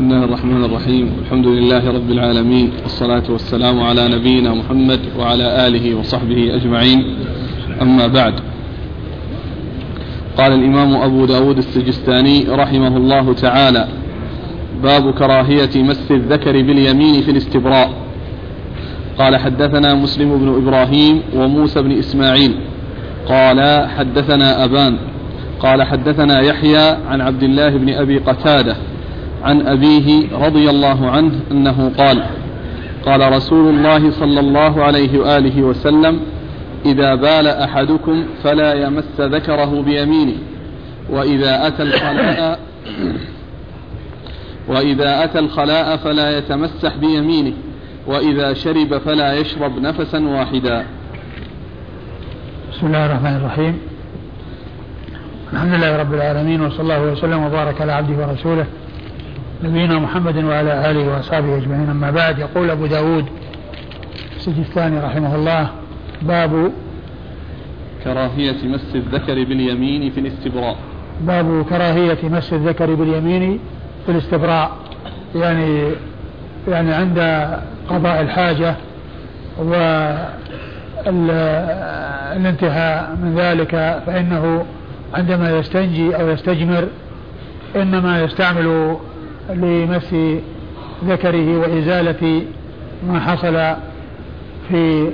بسم الله الرحمن الرحيم. الحمد لله رب العالمين والصلاة والسلام على نبينا محمد وعلى آله وصحبه أجمعين. أما بعد قال الإمام أبو داود السجستاني رحمه الله تعالى باب كراهية مس الذكر باليمين في الاستبراء. قال حدثنا مسلم بن إبراهيم وموسى بن إسماعيل. قال حدثنا أبان. قال حدثنا يحيى عن عبد الله بن أبي قتادة. عن أبيه رضي الله عنه أنه قال قال رسول الله صلى الله عليه وآله وسلم إذا بال أحدكم فلا يمس ذكره بيمينه وإذا أتى الخلاء وإذا أتى الخلاء فلا يتمسح بيمينه وإذا شرب فلا يشرب نفسا واحدا. بسم الله الرحمن الرحيم. الحمد لله رب العالمين وصلى الله وسلم وبارك على عبده ورسوله نبينا محمد وعلى آله وأصحابه أجمعين. أما بعد يقول أبو داود السجستاني رحمه الله باب كراهية مس الذكر باليمين في الاستبراء. باب كراهية مس الذكر باليمين في الاستبراء. يعني يعني عند قضاء الحاجة والانتهاء من ذلك فإنه عندما يستنجي أو يستجمر إنما يستعمل لمس ذكره وإزالة ما حصل في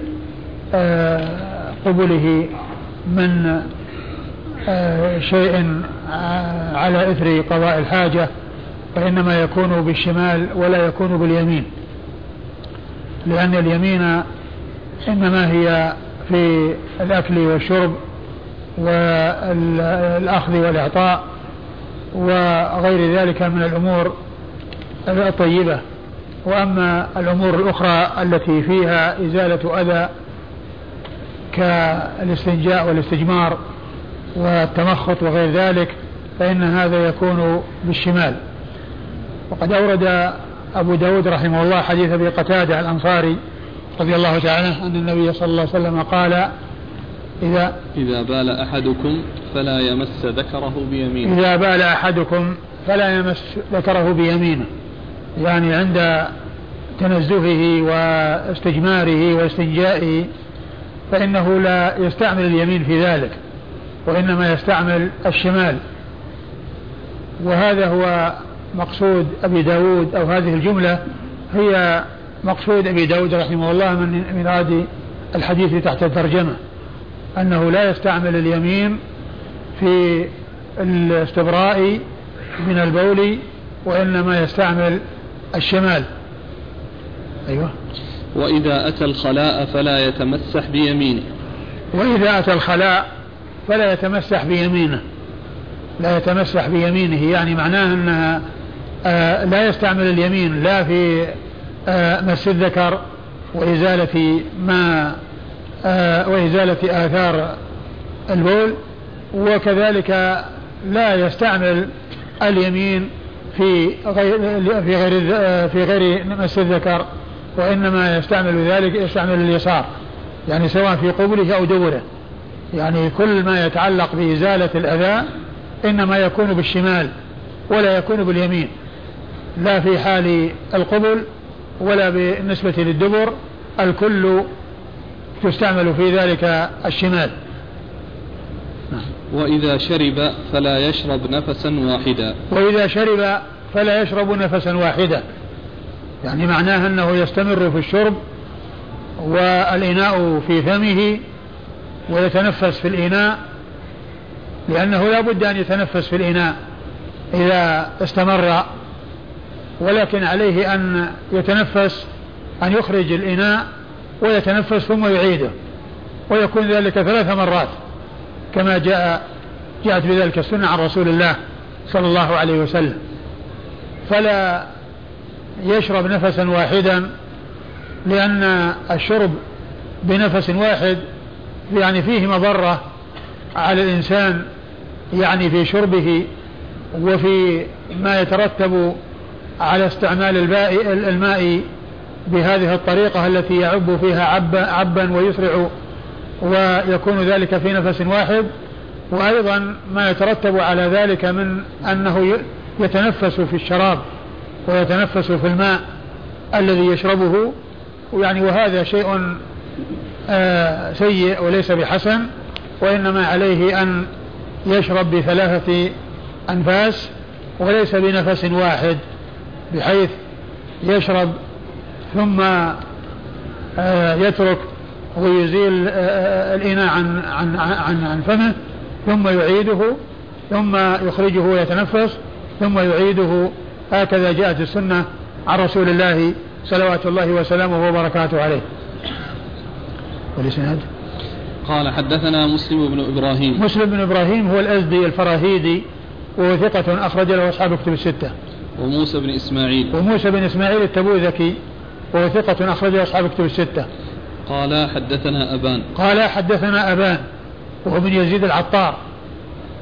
آه، قبله من آه، شيء آه، على إثر قضاء الحاجة فإنما يكون بالشمال ولا يكون باليمين. لأن اليمين إنما هي في الأكل والشرب والأخذ والإعطاء وغير ذلك من الأمور الطيبة. وأما الأمور الأخرى التي فيها إزالة أذى كالاستنجاء والاستجمار والتمخط وغير ذلك فإن هذا يكون بالشمال. وقد أورد أبو داود رحمه الله حديث أبي قتادة الأنصاري رضي الله تعالى أن النبي صلى الله عليه وسلم قال إذا إذا بال أحدكم فلا يمس ذكره بيمينه. إذا بال أحدكم فلا يمس ذكره بيمينه. يعني عند تنزهه واستجماره واستنجائه فإنه لا يستعمل اليمين في ذلك وإنما يستعمل الشمال. وهذا هو مقصود أبي داود أو هذه الجملة هي مقصود أبي داود رحمه الله من مراد الحديث تحت الترجمة أنه لا يستعمل اليمين في الاستبراء من البول وإنما يستعمل الشمال. أيوة. وإذا أتى الخلاء فلا يتمسح بيمينه. وإذا أتى الخلاء فلا يتمسح بيمينه. لا يتمسح بيمينه يعني معناه أنها آه لا يستعمل اليمين لا في آه مس الذكر وإزالة ما آه وإزالة آثار البول وكذلك لا يستعمل اليمين في غير في غير في غير مس الذكر وإنما يستعمل ذلك يستعمل اليسار يعني سواء في قبله أو دبره يعني كل ما يتعلق بإزالة الأذى إنما يكون بالشمال ولا يكون باليمين لا في حال القبل ولا بالنسبة للدبر الكل تستعمل في ذلك الشمال. وإذا شرب فلا يشرب نفسا واحدا. وإذا شرب فلا يشرب نفسا واحدا. يعني معناه أنه يستمر في الشرب والإناء في فمه ويتنفس في الإناء لأنه لا بد أن يتنفس في الإناء إذا استمر ولكن عليه أن يتنفس أن يخرج الإناء ويتنفس ثم يعيده ويكون ذلك ثلاث مرات. كما جاء جاءت بذلك السنة عن رسول الله صلى الله عليه وسلم. فلا يشرب نفسا واحدا لأن الشرب بنفس واحد يعني فيه مضرة على الإنسان يعني في شربه وفي ما يترتب على استعمال الماء بهذه الطريقة التي يعب فيها عبا, عبا ويسرع ويكون ذلك في نفس واحد وأيضا ما يترتب على ذلك من أنه يتنفس في الشراب ويتنفس في الماء الذي يشربه يعني وهذا شيء آه سيء وليس بحسن وإنما عليه أن يشرب بثلاثة أنفاس وليس بنفس واحد بحيث يشرب ثم آه يترك ويزيل آه, آه، الإناء عن عن عن عن فمه ثم يعيده ثم يخرجه ويتنفس ثم يعيده. هكذا جاءت السنة عن رسول الله صلوات الله وسلامه وبركاته عليه. والإسناد؟ قال حدثنا مسلم بن إبراهيم. مسلم بن إبراهيم هو الأزدي الفراهيدي وهو ثقة أخرج له أصحاب كتب الستة. وموسى بن إسماعيل. وموسى بن إسماعيل التبوذكي وهو ثقة أخرج له أصحاب كتب الستة. قال حدثنا أبان قال حدثنا أبان وهو بن يزيد العطار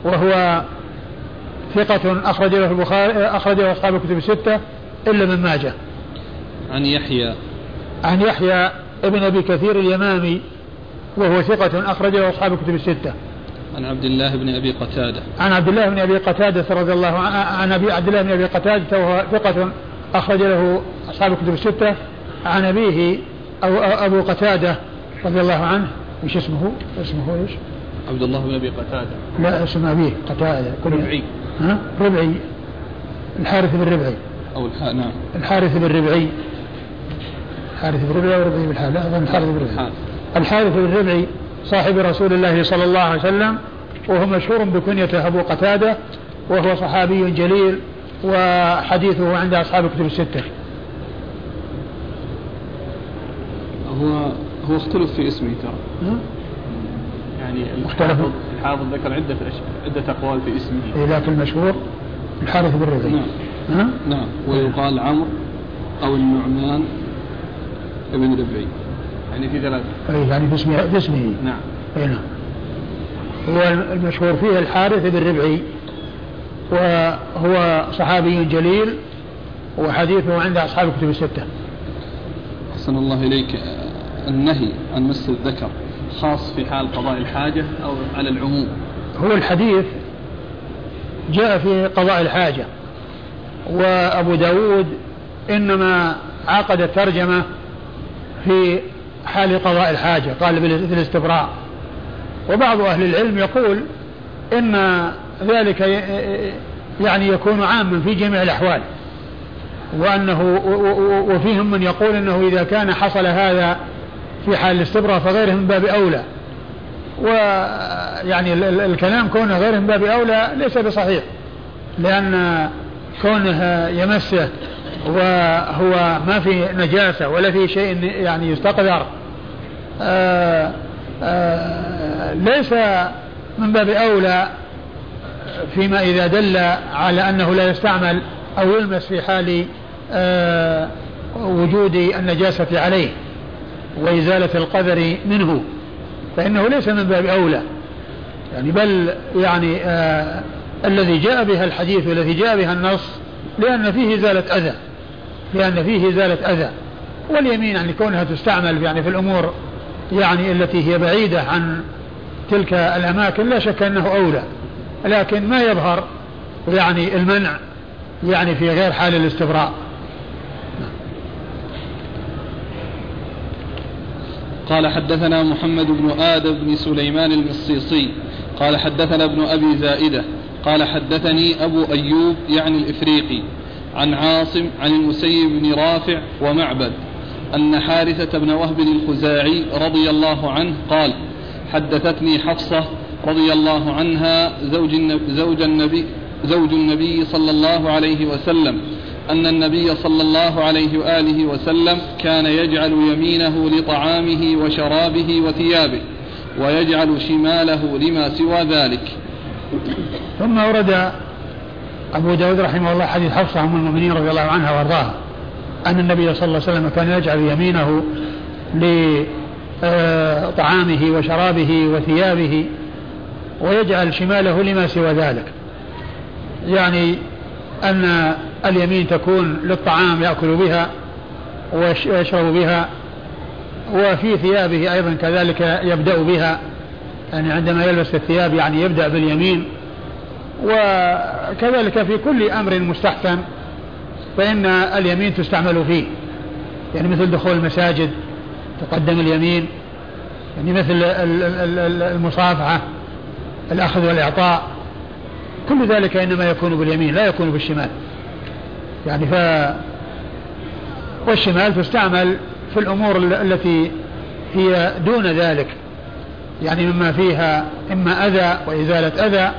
وهو ثقة أخرج له البخاري أخرج له أصحاب الكتب الستة إلا من ماجه. عن يحيى عن يحيى ابن أبي كثير اليمامي وهو ثقة أخرج له أصحاب الكتب الستة. عن عبد الله بن أبي قتادة. عن عبد الله بن أبي قتادة رضي الله عنه عن أبي عبد الله بن أبي قتادة وهو ثقة أخرج له أصحاب الكتب الستة. عن أبيه أو أبو قتادة رضي الله عنه. وش اسمه؟ اسمه إيش؟ عبد الله بن أبي قتادة. لا اسم أبيه قتادة. ربعي. ها؟ ربعي. الحارث بن ربعي. أو الح... نعم. الحارث بن ربعي. الحارث بن ربعي أو ربعي بن لا أظن الحارث بن ربعي. الحارث بن ربعي صاحب رسول الله صلى الله عليه وسلم وهو مشهور بكنيته أبو قتادة وهو صحابي جليل وحديثه عند أصحاب الكتب الستة. هو هو اختلف في اسمه ترى. يعني الحافظ الحافظ ذكر عدة عدة أقوال في اسمه. إيه لكن المشهور الحارث بن ربيع. نعم. ها؟ نعم. ويقال عمرو أو النعمان ابن ربعي يعني في ثلاثة. أي يعني في اسمه في اسمه. نعم. أي نعم. هو المشهور فيه الحارث بن ربعي وهو صحابي جليل وحديثه عند أصحاب الكتب الستة. أحسن الله إليك. النهي عن مس الذكر خاص في حال قضاء الحاجة أو على العموم. هو الحديث جاء في قضاء الحاجة وأبو داود إنما عقد الترجمة في حال قضاء الحاجة قال في الاستبراء. وبعض أهل العلم يقول إن ذلك يعني يكون عاما في جميع الأحوال وأنه وفيهم من يقول أنه إذا كان حصل هذا في حال الاستبراء فغيره من باب أولى. ويعني الكلام كونه غيره من باب أولى ليس بصحيح لأن كونه يمسه وهو ما في نجاسة ولا في شيء يعني يستقذر آآ آآ ليس من باب أولى فيما إذا دل على أنه لا يستعمل أو يلمس في حال وجود النجاسة عليه. وإزالة القدر منه فإنه ليس من باب أولى. يعني بل يعني آه الذي جاء بها الحديث والذي جاء بها النص لأن فيه إزالة أذى لأن فيه إزالة أذى. واليمين يعني كونها تستعمل يعني في الأمور يعني التي هي بعيدة عن تلك الأماكن لا شك أنه أولى. لكن ما يظهر يعني المنع يعني في غير حال الاستبراء. قال حدثنا محمد بن آدم بن سليمان المصيصي قال حدثنا ابن أبي زائدة قال حدثني أبو أيوب يعني الإفريقي عن عاصم عن المسيب بن رافع ومعبد أن حارثة بن وهب الخزاعي رضي الله عنه قال حدثتني حفصة رضي الله عنها زوج النبي, زوج النبي, زوج النبي صلى الله عليه وسلم أن النبي صلى الله عليه وآله وسلم كان يجعل يمينه لطعامه وشرابه وثيابه ويجعل شماله لما سوى ذلك. ثم ورد أبو داود رحمه الله حديث حفصة أم المؤمنين رضي الله عنها وأرضاها أن النبي صلى الله عليه وسلم كان يجعل يمينه لطعامه وشرابه وثيابه ويجعل شماله لما سوى ذلك. يعني أن اليمين تكون للطعام يأكل بها ويشرب بها وفي ثيابه أيضا كذلك يبدأ بها يعني عندما يلبس الثياب يعني يبدأ باليمين. وكذلك في كل أمر مستحسن فإن اليمين تستعمل فيه. يعني مثل دخول المساجد تقدم اليمين. يعني مثل المصافحة الأخذ والإعطاء. كل ذلك إنما يكون باليمين لا يكون بالشمال. يعني ف والشمال تستعمل في الأمور التي هي دون ذلك. يعني مما فيها إما أذى وإزالة أذى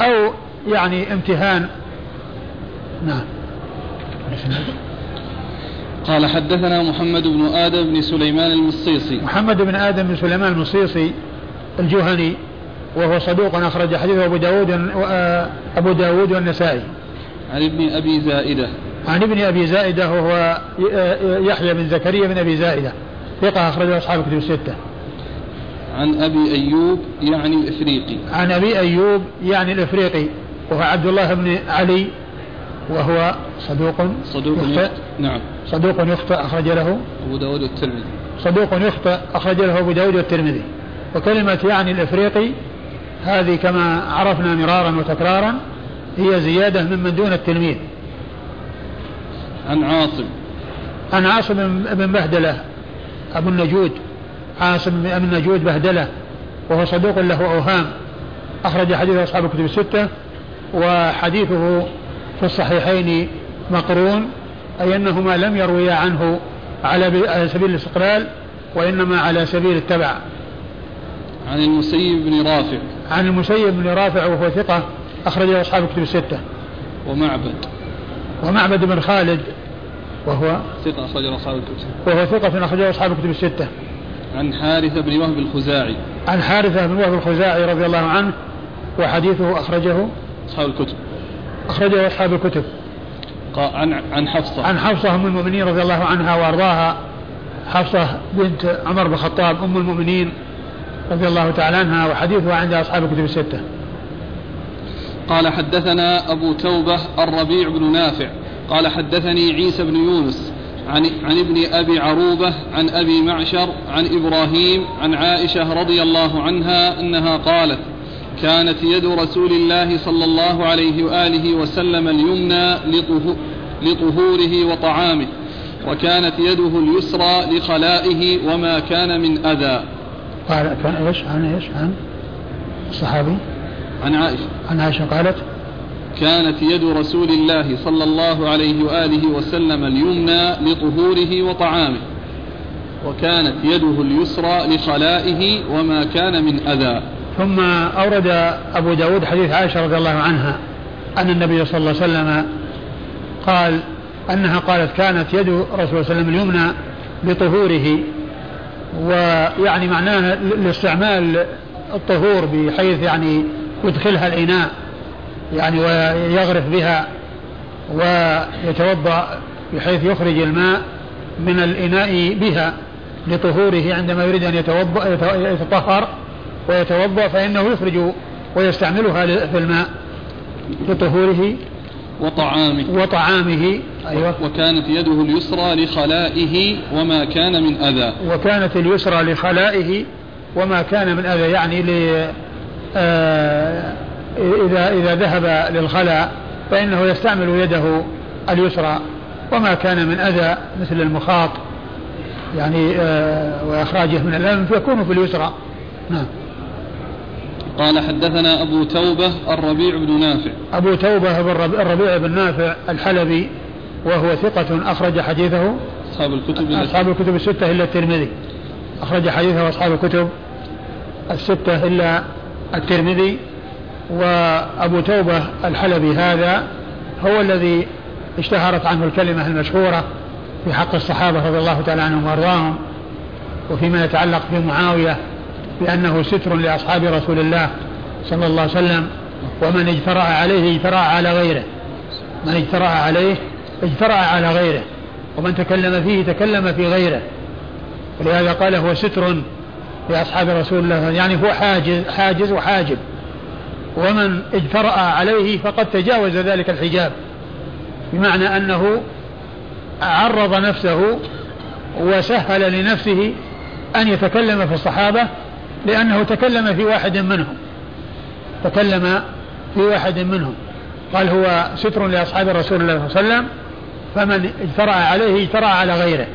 أو يعني امتهان. نعم. قال حدثنا محمد بن آدم بن سليمان المصيصي. محمد بن آدم بن سليمان المصيصي الجهني وهو صدوق أخرج حديثه أبو داود أبو داود والنسائي. عن ابن أبي زائدة. عن ابن أبي زائدة وهو آه، يحيى بن زكريا بن أبي زائدة. ثقة أخرجه أصحاب الكتب الستة. عن أبي أيوب يعني الإفريقي. عن أبي أيوب يعني الإفريقي. وهو عبد الله بن علي وهو صدوق صدوق يخطئ. نعم. صدوق يخطئ أخرج له. أبو داود والترمذي. صدوق يخطئ أخرج له أبو داود والترمذي. وكلمة يعني الإفريقي هذه كما عرفنا مرارا وتكرارا هي زيادة ممن دون التلميذ. عن عاصم. عن عاصم بن بهدلة أبو النجود. عاصم بن النجود بهدلة وهو صدوق له أوهام. أخرج حديث أصحاب الكتب الستة وحديثه في الصحيحين مقرون أي أنهما لم يرويا عنه على سبيل الاستقلال وإنما على سبيل التبع. عن المسيب بن رافع. عن المسيب بن رافع وهو ثقة. أخرجه أصحاب الكتب الستة. ومعبد. ومعبد بن خالد وهو ثقة أخرجه أصحاب الكتب وهو ثقة أخرجه أصحاب الكتب الستة. عن حارثة بن وهب الخزاعي. عن حارثة بن وهب الخزاعي رضي الله عنه وحديثه أخرجه أصحاب الكتب. أخرجه أصحاب الكتب. عن عن حفصة. عن حفصة أم المؤمنين رضي الله عنها وأرضاها. حفصة بنت عمر بن الخطاب أم المؤمنين رضي الله تعالى عنها وحديثها عند أصحاب الكتب الستة. قال حدثنا أبو توبة الربيع بن نافع قال حدثني عيسى بن يونس عن, عن ابن أبي عروبة عن أبي معشر عن إبراهيم عن عائشة رضي الله عنها أنها قالت كانت يد رسول الله صلى الله عليه وآله وسلم اليمنى لطهوره وطعامه وكانت يده اليسرى لخلائه وما كان من أذى. قال كان إيش عن إيش عن الصحابي عن عائشة. عن عائشة قالت كانت يد رسول الله صلى الله عليه وآله وسلم اليمنى لطهوره وطعامه وكانت يده اليسرى لخلائه وما كان من أذى. ثم أورد أبو داود حديث عائشة رضي الله عنها أن النبي صلى الله عليه وسلم قال أنها قالت كانت يد رسول الله صلى الله عليه وسلم اليمنى لطهوره ويعني معناه لاستعمال الطهور بحيث يعني يدخلها الإناء يعني ويغرف بها ويتوضأ بحيث يخرج الماء من الإناء بها لطهوره عندما يريد أن يتوضأ يتطهر ويتوضأ فإنه يخرج ويستعملها في الماء لطهوره وطعامه. وطعامه أيوة. وكانت يده اليسرى لخلائه وما كان من أذى. وكانت اليسرى لخلائه وما كان من أذى يعني إذا إذا ذهب للخلاء فإنه يستعمل يده اليسرى وما كان من أذى مثل المخاط يعني آه وإخراجه من الأنف يكون في اليسرى. نعم. قال حدثنا أبو توبة الربيع بن نافع. أبو توبة الربيع بن نافع الحلبي وهو ثقة أخرج حديثه أصحاب الكتب أصحاب الكتب الستة إلا الترمذي. أخرج حديثه أصحاب الكتب الستة إلا الترمذي وأبو توبة الحلبي هذا هو الذي اشتهرت عنه الكلمة المشهورة في حق الصحابة رضي الله تعالى عنهم وأرضاهم وفيما يتعلق بمعاوية بأنه ستر لأصحاب رسول الله صلى الله عليه وسلم ومن اجترأ عليه اجترأ على غيره. من اجترأ عليه اجترأ على غيره ومن تكلم فيه تكلم في غيره. ولهذا قال هو ستر لأصحاب رسول الله يعني هو حاجز, حاجز وحاجب. ومن اجترأ عليه فقد تجاوز ذلك الحجاب. بمعنى أنه عرض نفسه وسهل لنفسه أن يتكلم في الصحابة لأنه تكلم في واحد منهم. تكلم في واحد منهم. قال هو ستر لأصحاب رسول الله صلى الله عليه وسلم فمن اجترأ عليه اجترأ على غيره.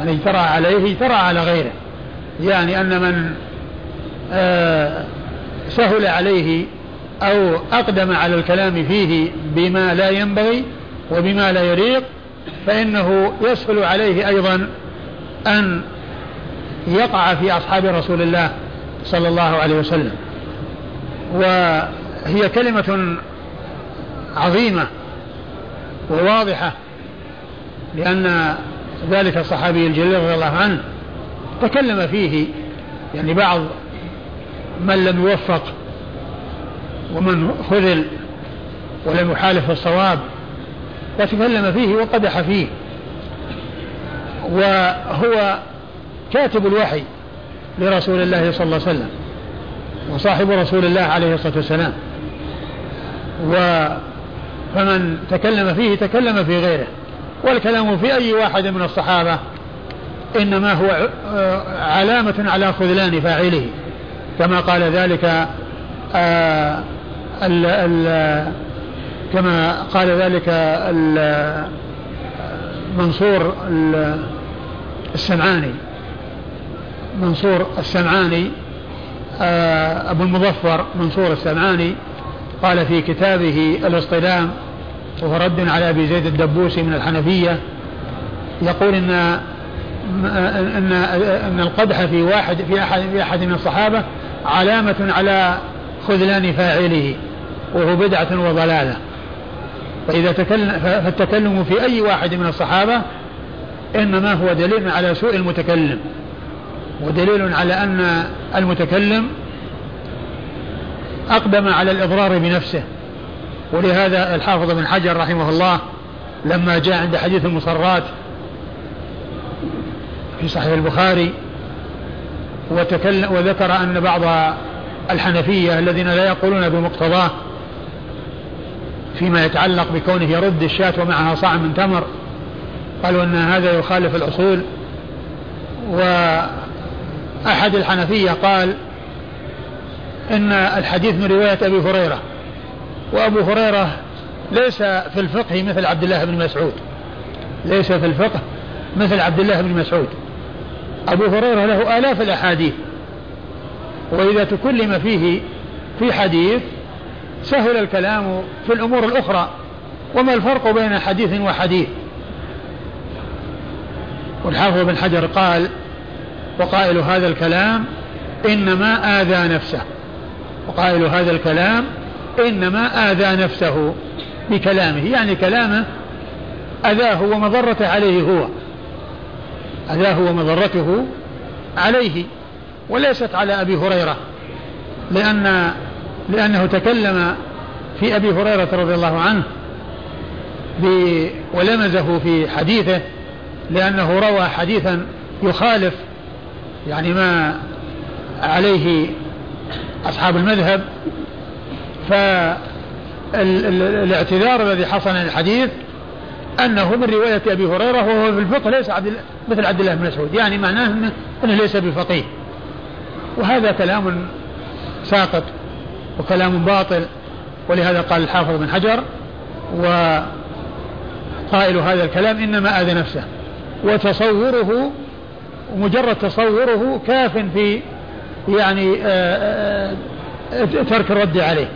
من اجترأ عليه اجترأ على غيره. يعني أن من آه سهل عليه أو أقدم على الكلام فيه بما لا ينبغي وبما لا يليق فإنه يسهل عليه أيضا أن يقع في أصحاب رسول الله صلى الله عليه وسلم. وهي كلمة عظيمة وواضحة لأن ذلك الصحابي الجليل رضي الله عنه تكلم فيه يعني بعض من لم يوفق ومن خذل ولم يحالف الصواب وتكلم فيه وقدح فيه. وهو كاتب الوحي لرسول الله صلى الله عليه وسلم وصاحب رسول الله عليه الصلاة والسلام. و فمن تكلم فيه تكلم في غيره والكلام في أي واحد من الصحابة إنما هو علامة على خذلان فاعله كما قال ذلك آه، ال ال كما قال ذلك منصور السمعاني منصور السمعاني آه، أبو المظفر منصور السمعاني قال في كتابه الاصطلام وهو رد على أبي زيد الدبوسي من الحنفية يقول إن أن أن القدح في واحد في أحد في أحد من الصحابة علامة على خذلان فاعله وهو بدعة وضلالة. فإذا تكلم فالتكلم في أي واحد من الصحابة إنما هو دليل على سوء المتكلم ودليل على أن المتكلم أقدم على الإضرار بنفسه. ولهذا الحافظ بن حجر رحمه الله لما جاء عند حديث المصرات في صحيح البخاري وتكلم وذكر أن بعض الحنفية الذين لا يقولون بمقتضاه فيما يتعلق بكونه يرد الشاة ومعها صاع من تمر قالوا أن هذا يخالف الأصول. وأحد الحنفية قال إن الحديث من رواية أبي هريرة وأبو هريرة ليس في الفقه مثل عبد الله بن مسعود ليس في الفقه مثل عبد الله بن مسعود. أبو هريرة له آلاف الأحاديث. وإذا تكلم فيه في حديث سهل الكلام في الأمور الأخرى. وما الفرق بين حديث وحديث؟ والحافظ بن حجر قال وقائل هذا الكلام إنما آذى نفسه. وقائل هذا الكلام إنما آذى نفسه بكلامه. يعني كلامه أذاه ومضرته عليه هو. أذاه ومضرته عليه وليست على أبي هريرة لأن لأنه تكلم في أبي هريرة رضي الله عنه ولمزه في حديثه لأنه روى حديثا يخالف يعني ما عليه أصحاب المذهب. فالاعتذار الذي حصل عن الحديث أنه من رواية أبي هريرة وهو في الفقه ليس عبد مثل عبد الله بن مسعود. يعني معناه أنه, ليس بفقيه. وهذا كلام ساقط وكلام باطل ولهذا قال الحافظ بن حجر وقائل هذا الكلام إنما آذى نفسه. وتصوره مجرد تصوره كاف في يعني آه، آه، ترك الرد عليه.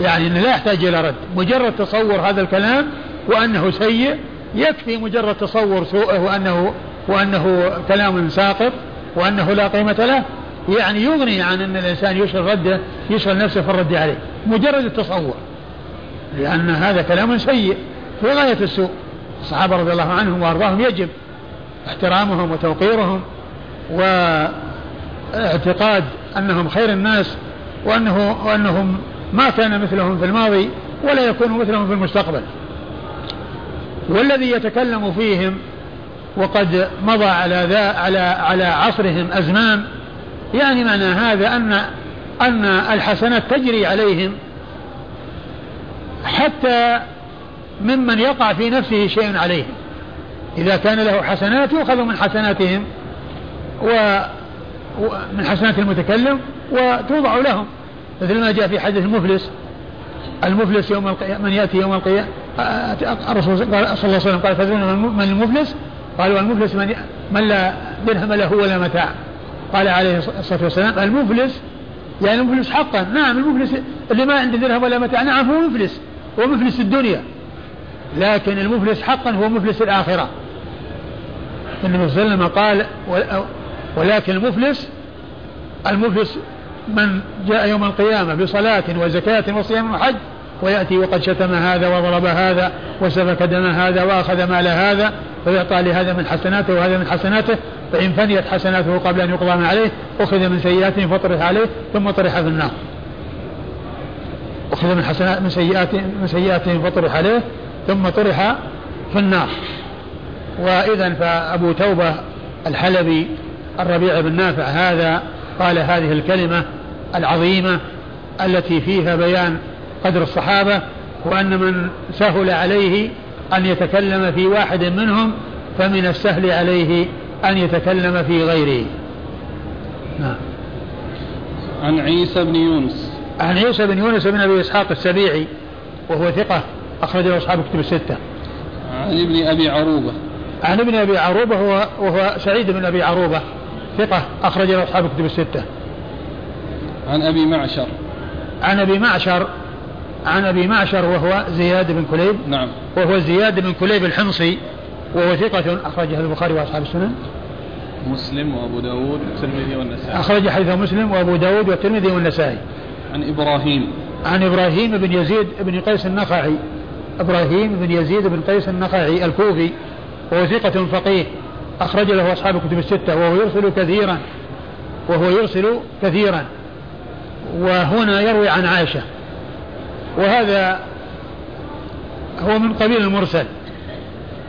يعني لا يحتاج إلى رد. مجرد تصور هذا الكلام وأنه سيء يكفي مجرد تصور سوءه وانه وأنه كلام ساقط وأنه لا قيمة له. يعني يغني عن أن الإنسان يشغل رده يشغل نفسه في الرد عليه. مجرد التصور. لأن هذا كلام سيء في غاية السوء. الصحابة رضي الله عنهم وأرضاهم يجب احترامهم وتوقيرهم واعتقاد أنهم خير الناس وانه وأنهم ما كان مثلهم في الماضي ولا يكون مثلهم في المستقبل. والذي يتكلم فيهم وقد مضى على ذا على على عصرهم أزمان يعني معنى هذا أن أن الحسنات تجري عليهم حتى ممن يقع في نفسه شيء عليهم. إذا كان له حسنات يؤخذ من حسناتهم ومن حسنات المتكلم وتوضع لهم مثل ما جاء في حديث المفلس المفلس يوم القيامة من يأتي يوم القيامة؟ الرسول صلى الله عليه وسلم قال تدرون من المفلس؟ قالوا المفلس من من لا درهم له ولا متاع. قال عليه الصلاة والسلام المفلس؟ يعني المفلس حقا. نعم المفلس اللي ما عنده درهم ولا متاع نعم هو مفلس. هو مفلس الدنيا. لكن المفلس حقا هو مفلس الآخرة. النبي صلى الله عليه وسلم قال ولكن المفلس المفلس من جاء يوم القيامة بصلاة وزكاة وصيام وحج ويأتي وقد شتم هذا وضرب هذا وسفك دم هذا وأخذ مال هذا فيعطى لهذا من حسناته وهذا من حسناته فإن فنيت حسناته قبل أن يقضى عليه أخذ من سيئاته فطرح عليه ثم طرح في النار. أخذ من حسنات من سيئات من سيئاتهم فطرح عليه ثم طرح في النار. وإذا فأبو توبة الحلبي الربيع بن نافع هذا قال هذه الكلمة العظيمة التي فيها بيان قدر الصحابة وأن من سهل عليه أن يتكلم في واحد منهم فمن السهل عليه أن يتكلم في غيره. نعم. عن عيسى بن يونس. عن عيسى بن يونس بن أبي إسحاق السبيعي وهو ثقة أخرج له أصحاب كتب الستة. عن ابن أبي عروبة. عن ابن أبي عروبة وهو, وهو سعيد بن أبي عروبة ثقة أخرج له أصحاب كتب الستة. عن أبي معشر. عن أبي معشر عن أبي معشر وهو زياد بن كليب. نعم. وهو زياد بن كليب الحمصي وهو ثقة أخرجه البخاري وأصحاب السنن. مسلم وأبو داود والترمذي والنسائي. أخرج حديث مسلم وأبو داود والترمذي والنسائي. عن إبراهيم. عن إبراهيم بن يزيد بن قيس النخعي. إبراهيم بن يزيد بن قيس النخعي الكوفي. وهو ثقة فقيه أخرج له أصحاب الكتب الستة. وهو يرسل كثيرا وهو يرسل كثيرا. وهنا يروي عن عائشة. وهذا هو من قبيل المرسل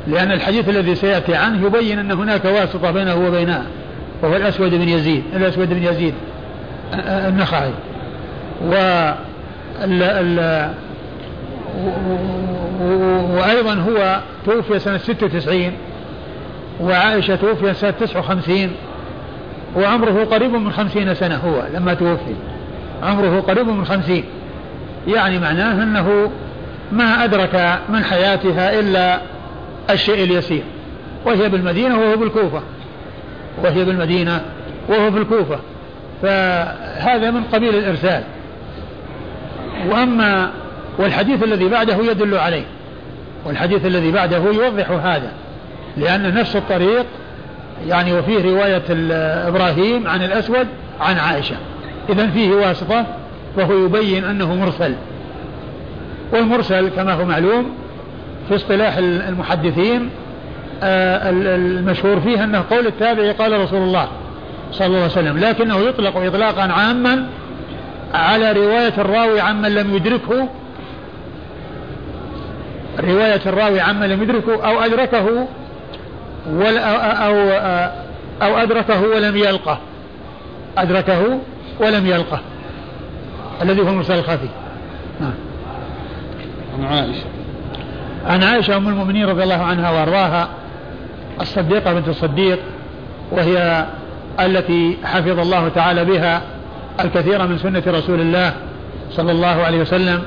لأن الحديث الذي سيأتي عنه يبين أن هناك واسطة بينه وبينها وهو الأسود بن يزيد الأسود بن يزيد النخعي. و وأيضا هو توفي سنة 96 وعائشة توفي سنة 59 وعمره قريب من خمسين سنة هو لما توفي. عمره قريب من خمسين. يعني معناه أنه ما أدرك من حياتها إلا الشيء اليسير وهي بالمدينة وهو بالكوفة وهي بالمدينة وهو في الكوفة فهذا من قبيل الإرسال. وأما والحديث الذي بعده يدل عليه والحديث الذي بعده يوضح هذا لأن نفس الطريق يعني وفيه رواية إبراهيم عن الأسود عن عائشة. إذا فيه واسطة وهو يبين أنه مرسل. والمرسل كما هو معلوم في اصطلاح المحدثين آه، المشهور فيه أنه قول التابعي قال رسول الله صلى الله عليه وسلم لكنه يطلق إطلاقا عاما على رواية الراوي عمن لم يدركه رواية الراوي عمن لم يدركه أو أدركه أو, أو أدركه ولم يلقه. أدركه ولم يلقه. الذي هو المرسل الخفي نعم. عن عائشة. عن عائشة أم المؤمنين رضي الله عنها وأرضاها الصديقة بنت الصديق وهي التي حفظ الله تعالى بها الكثير من سنة رسول الله صلى الله عليه وسلم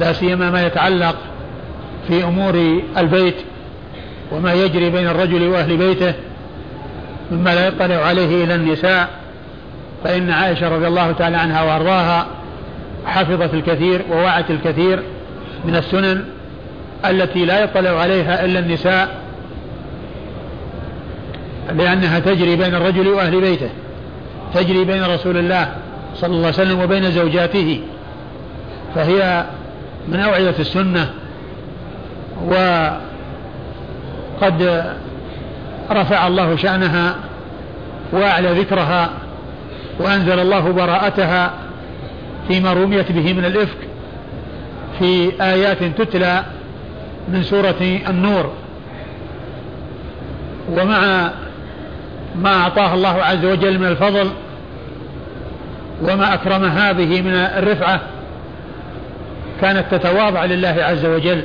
لا سيما ما يتعلق في أمور البيت وما يجري بين الرجل وأهل بيته مما لا يطلع عليه إلى النساء فإن عائشة رضي الله تعالى عنها وأرضاها حفظت الكثير ووعت الكثير من السنن التي لا يطلع عليها إلا النساء لأنها تجري بين الرجل وأهل بيته تجري بين رسول الله صلى الله عليه وسلم وبين زوجاته فهي من أوعية السنة و قد رفع الله شأنها وأعلى ذكرها وأنزل الله براءتها فيما رميت به من الإفك في آيات تتلى من سورة النور. ومع ما أعطاه الله عز وجل من الفضل وما أكرمها به من الرفعة كانت تتواضع لله عز وجل.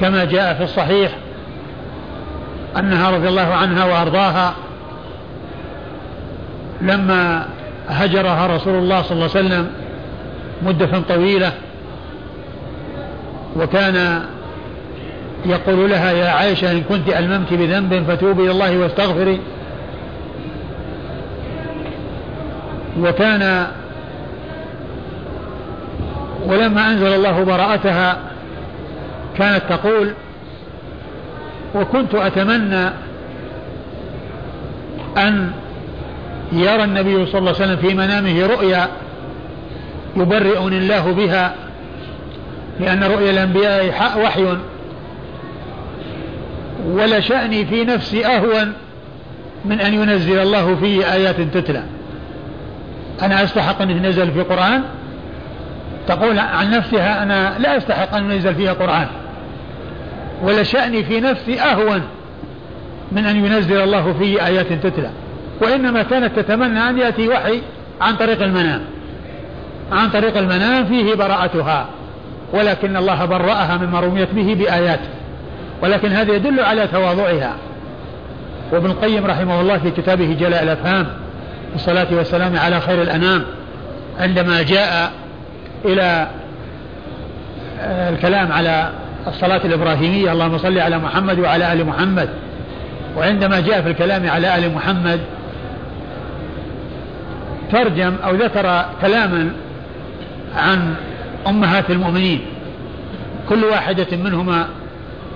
كما جاء في الصحيح أنها رضي الله عنها وأرضاها لما هجرها رسول الله صلى الله عليه وسلم مدة طويلة وكان يقول لها يا عائشة إن كنت ألممت بذنب فتوبي إلى الله واستغفري. وكان ولما أنزل الله براءتها كانت تقول وكنت أتمنى أن يرى النبي صلى الله عليه وسلم في منامه رؤيا يبرئني الله بها لأن رؤيا الأنبياء وحي. ولشأني في نفسي أهون من أن ينزل الله في آيات تتلى. أنا أستحق أن ينزل في قرآن؟ تقول عن نفسها أنا لا أستحق أن ينزل فيها قرآن. ولشأني في نفسي أهون من أن ينزل الله فيه آيات تتلى. وإنما كانت تتمنى أن يأتي وحي عن طريق المنام. عن طريق المنام فيه براءتها. ولكن الله برأها مما رميت به بآيات ولكن هذا يدل على تواضعها. وابن القيم رحمه الله في كتابه جلاء الأفهام والصلاة والسلام على خير الأنام عندما جاء إلى آه، الكلام على الصلاة الإبراهيمية اللهم صل على محمد وعلى آل محمد. وعندما جاء في الكلام على آل محمد ترجم أو ذكر كلاما عن أمهات المؤمنين. كل واحدة منهما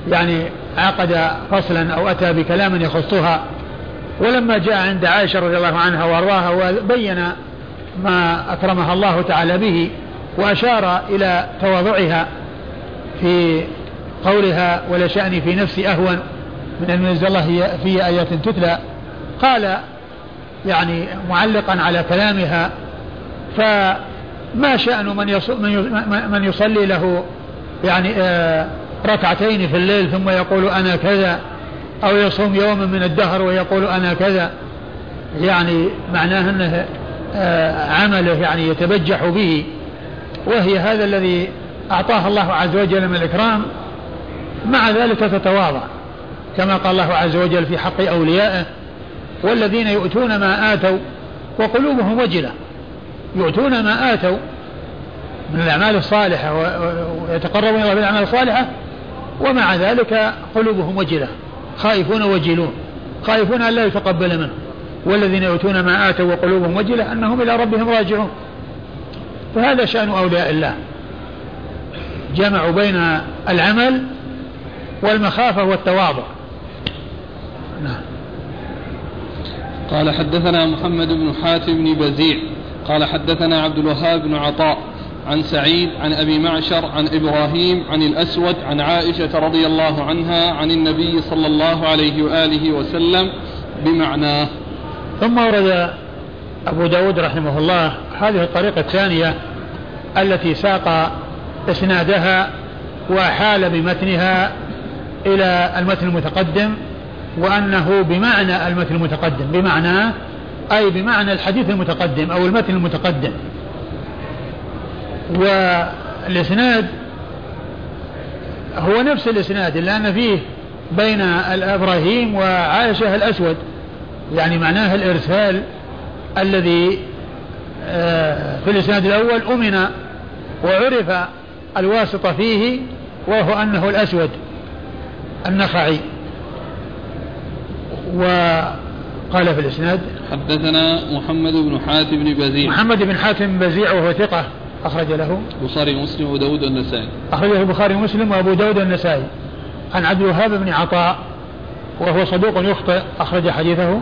يعني عقد فصلا أو أتى بكلام يخصها. ولما جاء عند عائشة رضي الله عنها وأرضاها وبين ما أكرمها الله تعالى به وأشار إلى تواضعها في قولها ولا شأني في نفسي أهون من أن ينزل الله في آيات تتلى قال يعني معلقا على كلامها فما شأن من من يصلي له يعني آه، ركعتين في الليل ثم يقول أنا كذا أو يصوم يوما من الدهر ويقول أنا كذا يعني معناه أنه آه، عمله يعني يتبجح به. وهي هذا الذي أعطاه الله عز وجل من الإكرام مع ذلك تتواضع كما قال الله عز وجل في حق أوليائه والذين يؤتون ما آتوا وقلوبهم وجلة. يؤتون ما آتوا من الأعمال الصالحة ويتقربون إلى بالأعمال الصالحة ومع ذلك قلوبهم وجلة. خائفون وجلون. خائفون أن لا يتقبل منهم والذين يؤتون ما آتوا وقلوبهم وجلة أنهم إلى ربهم راجعون. فهذا شأن أولياء الله. جمعوا بين العمل والمخافة والتواضع. نعم. قال حدثنا محمد بن حاتم بن بزيع قال حدثنا عبد الوهاب بن عطاء عن سعيد عن أبي معشر عن إبراهيم عن الأسود عن عائشة رضي الله عنها عن النبي صلى الله عليه وآله وسلم بمعناه. ثم ورد أبو داود رحمه الله هذه الطريقة الثانية التي ساق إسنادها واحال بمتنها إلى المتن المتقدم وأنه بمعنى المتن المتقدم بمعنى أي بمعنى الحديث المتقدم أو المتن المتقدم. والإسناد هو نفس الإسناد إلا أن فيه بين إبراهيم وعائشة الأسود يعني معناه الإرسال الذي آه، في الإسناد الأول أمن وعرف الواسطة فيه وهو أنه الأسود النخعي. وقال في الإسناد حدثنا محمد بن حاتم بن بزيع. محمد بن حاتم بزيع وهو ثقة أخرج له. البخاري ومسلم وأبو داود والنسائي. أخرجه البخاري ومسلم وأبو داود والنسائي. عن عبد الوهاب بن عطاء وهو صدوق يخطئ أخرج حديثه.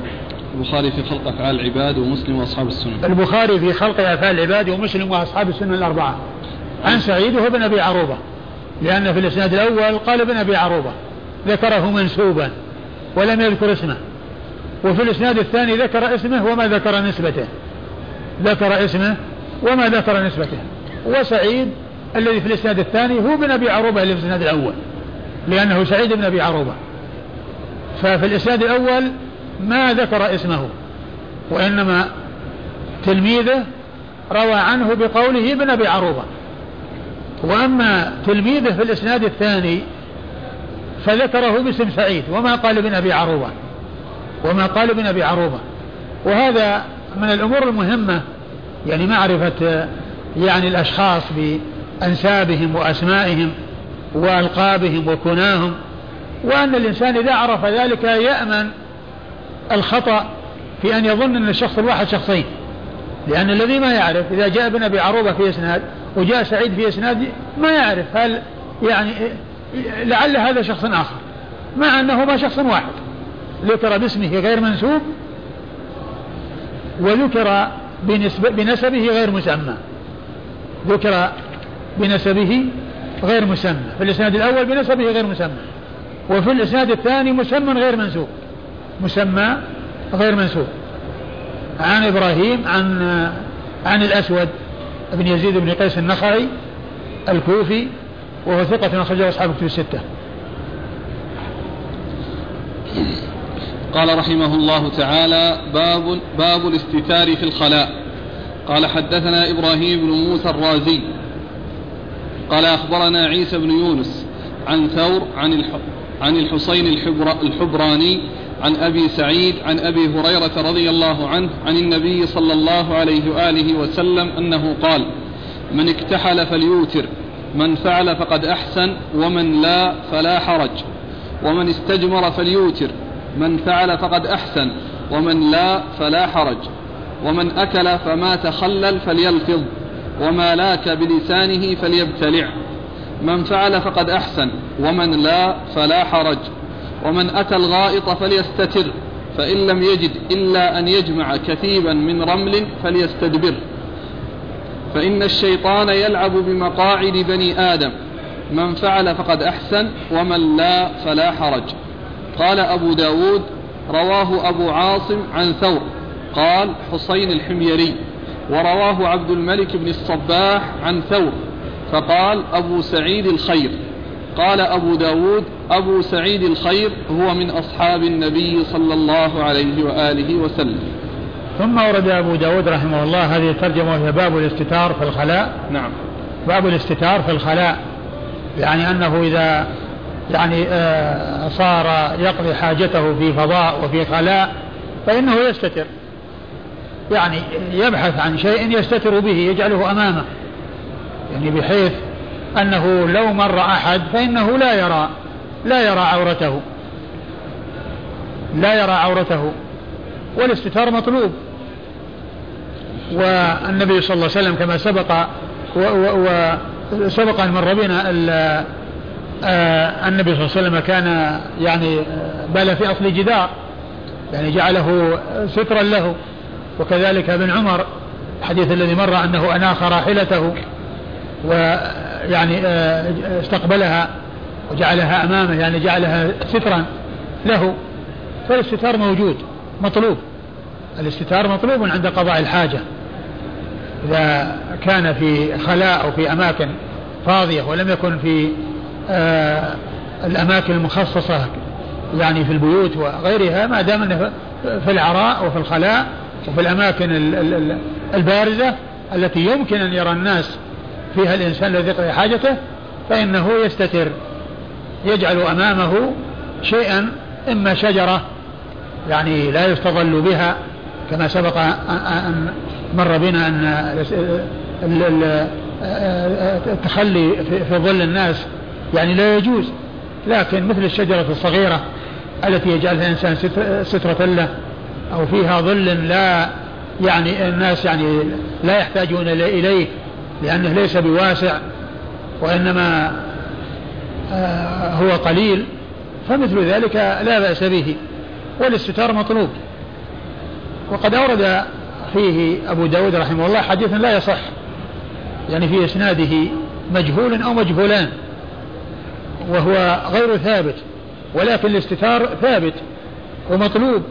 البخاري في خلق أفعال العباد ومسلم وأصحاب السنن البخاري في خلق أفعال العباد ومسلم وأصحاب السنن الأربعة. عن سعيد وهو بن أبي عروبة لأن في الإسناد الأول قال ابن أبي عروبة ذكره منسوبا. ولم يذكر اسمه. وفي الإسناد الثاني ذكر اسمه وما ذكر نسبته. ذكر اسمه وما ذكر نسبته. وسعيد الذي في الإسناد الثاني هو بن أبي عروبة اللي في الإسناد الأول. لأنه سعيد بن أبي عروبة. ففي الإسناد الأول ما ذكر اسمه. وإنما تلميذه روى عنه بقوله ابن أبي عروبة. وأما تلميذه في الإسناد الثاني فذكره باسم سعيد وما قال ابن أبي عروبة. وما قال ابن أبي عروبة. وهذا من الأمور المهمة يعني معرفة يعني الأشخاص بأنسابهم وأسمائهم وألقابهم وكناهم وأن الإنسان إذا عرف ذلك يأمن الخطأ في أن يظن أن الشخص الواحد شخصين. لأن الذي ما يعرف إذا جاء ابن أبي عروبة في إسناد وجاء سعيد في إسناد ما يعرف هل يعني لعل هذا شخص آخر مع أنه ما شخص واحد. ذكر باسمه غير منسوب وذكر بنسبه غير مسمى. ذكر بنسبه غير مسمى. في الإسناد الأول بنسبه غير مسمى وفي الإسناد الثاني مسمى غير منسوب. مسمى غير منسوب. عن إبراهيم عن عن الأسود بن يزيد بن قيس النخعي الكوفي وهو ثقة أخرجه أصحاب كتب الستة. قال رحمه الله تعالى باب باب الاستتار في الخلاء قال حدثنا إبراهيم بن موسى الرازي قال أخبرنا عيسى بن يونس عن ثور عن عن الحسين الحبر الحبراني عن أبي سعيد عن أبي هريرة رضي الله عنه عن النبي صلى الله عليه وآله وسلم أنه قال من اكتحل فليوتر من فعل فقد أحسن ومن لا فلا حرج. ومن استجمر فليوتر من فعل فقد أحسن ومن لا فلا حرج. ومن أكل فما تخلل فليلفظ وما لاك بلسانه فليبتلع. من فعل فقد أحسن ومن لا فلا حرج. ومن أتى الغائط فليستتر فإن لم يجد إلا أن يجمع كثيبا من رمل فليستدبر. فإن الشيطان يلعب بمقاعد بني آدم. من فعل فقد أحسن ومن لا فلا حرج. قال أبو داود رواه أبو عاصم عن ثور. قال حسين الحميري. ورواه عبد الملك بن الصباح عن ثور. فقال أبو سعيد الخير. قال أبو داود أبو سعيد الخير هو من أصحاب النبي صلى الله عليه وآله وسلم. ثم ورد أبو داود رحمه الله هذه الترجمة وهي باب الاستتار في الخلاء. نعم. باب الاستتار في الخلاء. يعني أنه إذا يعني آه، صار يقضي حاجته في فضاء وفي خلاء فإنه يستتر. يعني يبحث عن شيء يستتر به يجعله أمامه. يعني بحيث أنه لو مر أحد فإنه لا يرى لا يرى عورته. لا يرى عورته. والاستتار مطلوب. والنبي صلى الله عليه وسلم كما سبق وسبق أن مر بنا آه، النبي صلى الله عليه وسلم كان يعني بال في أصل جدار يعني جعله سترا له. وكذلك ابن عمر الحديث الذي مر أنه أناخ راحلته ويعني آه، استقبلها وجعلها أمامه يعني جعلها سترا له. فالاستتار موجود مطلوب. الاستتار مطلوب عند قضاء الحاجة. إذا كان في خلاء أو في أماكن فاضية ولم يكن في آه الأماكن المخصصة يعني في البيوت وغيرها ما دام أنه في العراء وفي الخلاء وفي الأماكن البارزة التي يمكن أن يرى الناس فيها الإنسان الذي يقضي حاجته فإنه يستتر يجعل أمامه شيئا إما شجرة يعني لا يستظل بها كما سبق أن مر بنا أن التخلي في ظل الناس يعني لا يجوز لكن مثل الشجرة الصغيرة التي يجعلها الإنسان سترة له أو فيها ظل لا يعني الناس يعني لا يحتاجون إليه لأنه ليس بواسع وإنما آه، هو قليل فمثل ذلك لا بأس به والاستتار مطلوب. وقد أورد فيه أبو داود رحمه الله حديث لا يصح. يعني في إسناده مجهول أو مجهولان وهو غير ثابت ولكن الاستتار ثابت ومطلوب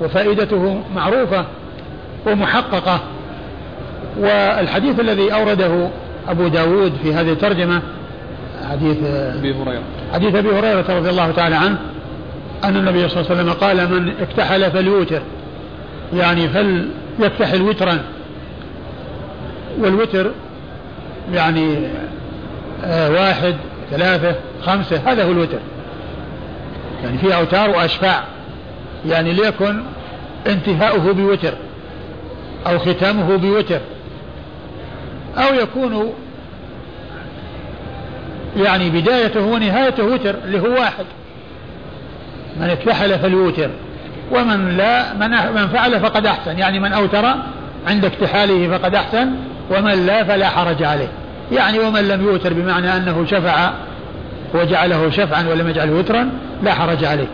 وفائدته معروفة ومحققة. والحديث الذي أورده أبو داود في هذه الترجمة حديث أبي هريرة. حديث أبي هريرة رضي الله تعالى عنه أن النبي صلى الله عليه وسلم قال من اكتحل فليوتر يعني فليكتحل وترا والوتر يعني آه واحد ثلاثة خمسة هذا هو الوتر. يعني في أوتار وأشفاع. يعني ليكن انتهاؤه بوتر أو ختامه بوتر. أو يكون يعني بدايته ونهايته وتر اللي هو واحد. من اكتحل فليوتر ومن لا من من فعل فقد أحسن. يعني من أوتر عند اكتحاله فقد أحسن ومن لا فلا حرج عليه. يعني ومن لم يوتر بمعنى أنه شفع وجعله شفعا ولم يجعله وترا لا حرج عليه.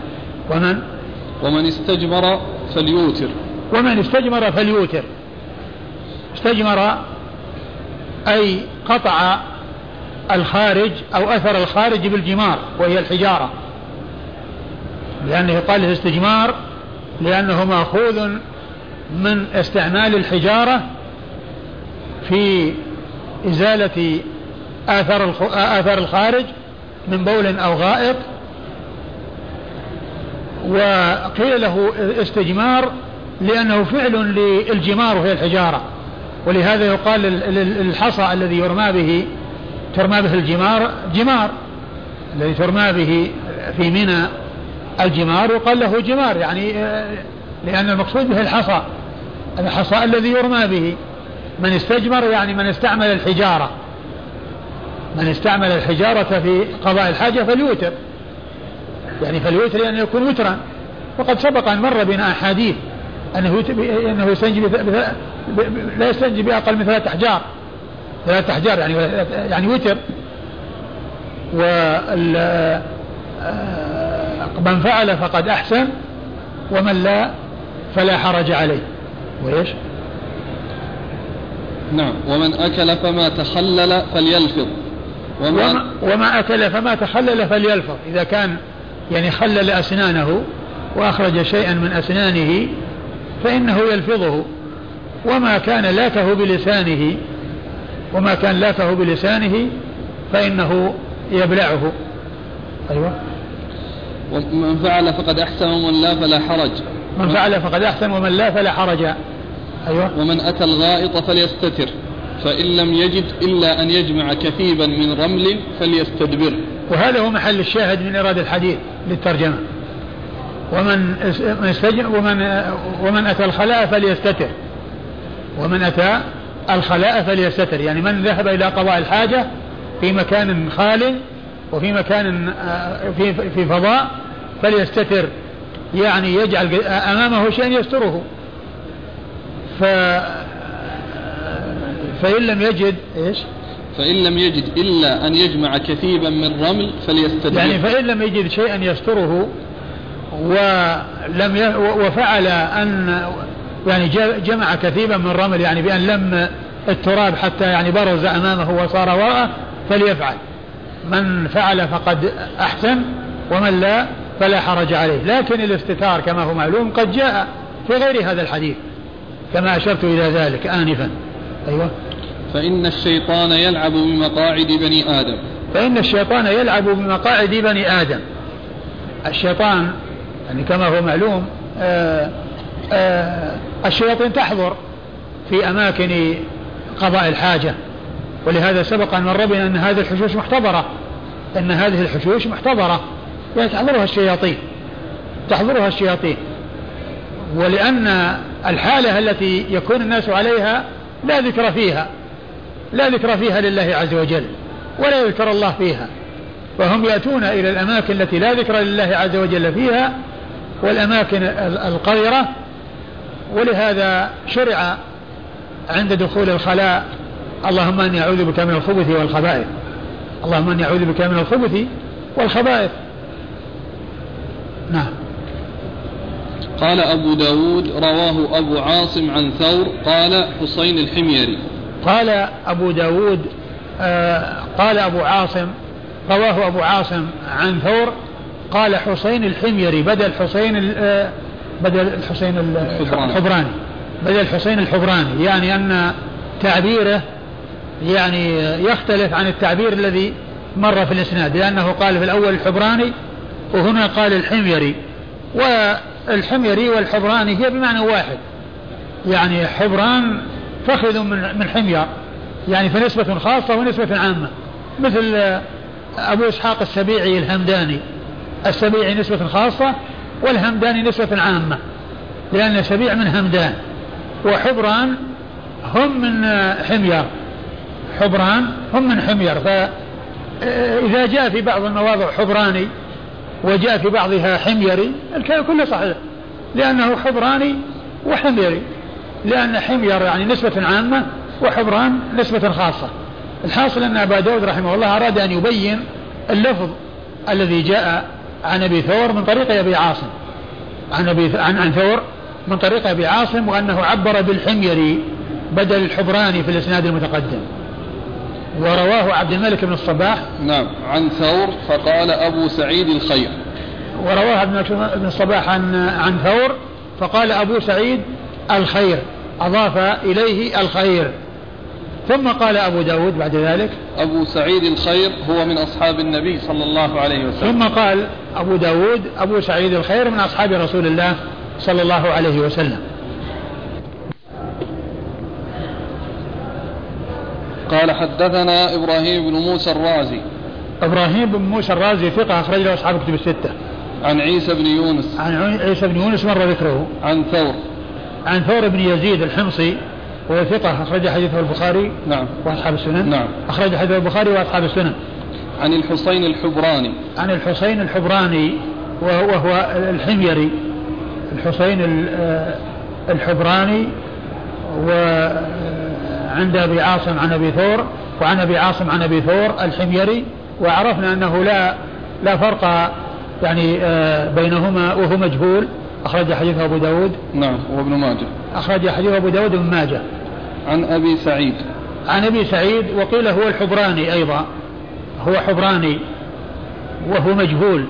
ومن؟ ومن استجمر فليوتر. ومن استجمر فليوتر. استجمر أي قطع الخارج أو أثر الخارج بالجمار وهي الحجارة. لأنه يقال له استجمار لأنه مأخوذ من استعمال الحجارة في إزالة آثار آثار الخارج من بول أو غائط. وقيل له استجمار لأنه فعل للجمار وهي الحجارة. ولهذا يقال الحصى الذي يرمى به ترمى به الجمار جمار. الذي ترمى به في منى. الجمار يقال له جمار يعني لأن المقصود به الحصى الحصى الذي يرمى به. من استجمر يعني من استعمل الحجارة. من استعمل الحجارة في قضاء الحاجة فليوتر. يعني فليوتر يعني يكون وترا. وقد سبق أن مر بنا أحاديث أنه أنه يستنجي لا يستنجي بأقل من ثلاثة أحجار. ثلاثة أحجار يعني يعني وتر. ومن آه، فعل فقد أحسن ومن لا فلا حرج عليه. وإيش؟ نعم. ومن أكل فما تخلل فليلفظ. وما, وما أكل فما تخلل فليلفظ. إذا كان يعني خلل أسنانه وأخرج شيئا من أسنانه فإنه يلفظه. وما كان لاكه بلسانه وما كان لاكه بلسانه فإنه يبلعه. أيوة. ومن فعل فقد أحسن ومن لا فلا حرج. من فعل فقد أحسن ومن لا فلا حرج. أيوة. ومن أتى الغائط فليستتر فإن لم يجد إلا أن يجمع كثيبا من رمل فليستدبر. وهذا هو محل الشاهد من إرادة الحديث للترجمة. ومن ومن ومن أتى الخلاء فليستتر. ومن أتى الخلاء فليستتر. يعني من ذهب إلى قضاء الحاجة في مكان خال وفي مكان آه، في في فضاء فليستتر يعني يجعل أمامه شيء يستره. ف فإن لم يجد إيش؟ فإن لم يجد إلا أن يجمع كثيبا من رمل فليستدبر يعني فإن لم يجد شيئا يستره ولم ي... وفعل أن يعني جمع كثيبا من رمل يعني بأن لم التراب حتى يعني برز أمامه وصار وراءه فليفعل. من فعل فقد أحسن ومن لا فلا حرج عليه. لكن الاستتار كما هو معلوم قد جاء في غير هذا الحديث كما أشرت إلى ذلك آنفا. أيوة. فإن الشيطان يلعب بمقاعد بني آدم. فإن الشيطان يلعب بمقاعد بني آدم. الشيطان يعني كما هو معلوم آآ آآ الشياطين تحضر في أماكن قضاء الحاجة. ولهذا سبق أن مر أن هذه الحشوش محتضرة. أن هذه الحشوش محتضرة. يعني تحضرها الشياطين. تحضرها الشياطين. ولأن الحالة التي يكون الناس عليها لا ذكر فيها. لا ذكر فيها لله عز وجل. ولا يذكر الله فيها. فهم يأتون إلى الأماكن التي لا ذكر لله عز وجل فيها والأماكن القذرة. ولهذا شرع عند دخول الخلاء اللهم إني أعوذ بك من الخبث والخبائث. اللهم إني أعوذ بك من الخبث والخبائث. نعم. قال أبو داود رواه أبو عاصم عن ثور قال حسين الحميري. قال أبو داود آه قال أبو عاصم رواه أبو عاصم عن ثور قال حسين الحميري بدل حسين آه بدل الحسين الحبراني. بدل الحسين الحبراني يعني أن تعبيره يعني يختلف عن التعبير الذي مر في الإسناد لأنه قال في الأول الحبراني وهنا قال الحميري. والحميري والحبراني هي بمعنى واحد. يعني حبران فخذ من من حمير. يعني في نسبة خاصة ونسبة عامة. مثل أبو إسحاق السبيعي الهمداني. السبيعي نسبة خاصة والهمداني نسبة عامة. لأن سبيع من همدان. وحبران هم من حمير. حبران هم من حمير. ف إذا جاء في بعض المواضع حبراني وجاء في بعضها حميري الكلام كله صحيح. لأنه حبراني وحميري. لأن حمير يعني نسبة عامة وحبران نسبة خاصة. الحاصل أن أبا داود رحمه الله أراد أن يبين اللفظ الذي جاء عن أبي ثور من طريق أبي عاصم. عن أبي عن عن ثور من طريق أبي عاصم وأنه عبر بالحميري بدل الحبراني في الإسناد المتقدم. ورواه عبد الملك بن الصباح. نعم عن ثور فقال أبو سعيد الخير. ورواه عبد الملك بن الصباح عن عن ثور فقال أبو سعيد الخير أضاف إليه الخير. ثم قال أبو داود بعد ذلك. أبو سعيد الخير هو من أصحاب النبي صلى الله عليه وسلم. ثم قال أبو داود أبو سعيد الخير من أصحاب رسول الله صلى الله عليه وسلم. قال حدثنا إبراهيم بن موسى الرازي. إبراهيم بن موسى الرازي ثقة أخرج له أصحاب كتب الستة. عن عيسى بن يونس. عن عيسى بن يونس مر ذكره. عن ثور. عن ثور بن يزيد الحمصي وهو ثقة أخرج حديثه البخاري نعم. وأصحاب السنن. نعم. أخرج حديثه البخاري وأصحاب السنن. عن الحسين الحبراني. عن الحسين الحبراني وهو الحميري. الحسين الحبراني وعند أبي عاصم عن أبي ثور وعن أبي عاصم عن أبي ثور الحميري وعرفنا أنه لا لا فرق يعني آه، بينهما وهو مجهول. أخرج حديث أبو داود. نعم وابن ماجه. أخرج حديث أبو داود وابن ماجه. عن أبي سعيد. عن أبي سعيد وقيل هو الحبراني أيضا. هو حبراني وهو مجهول.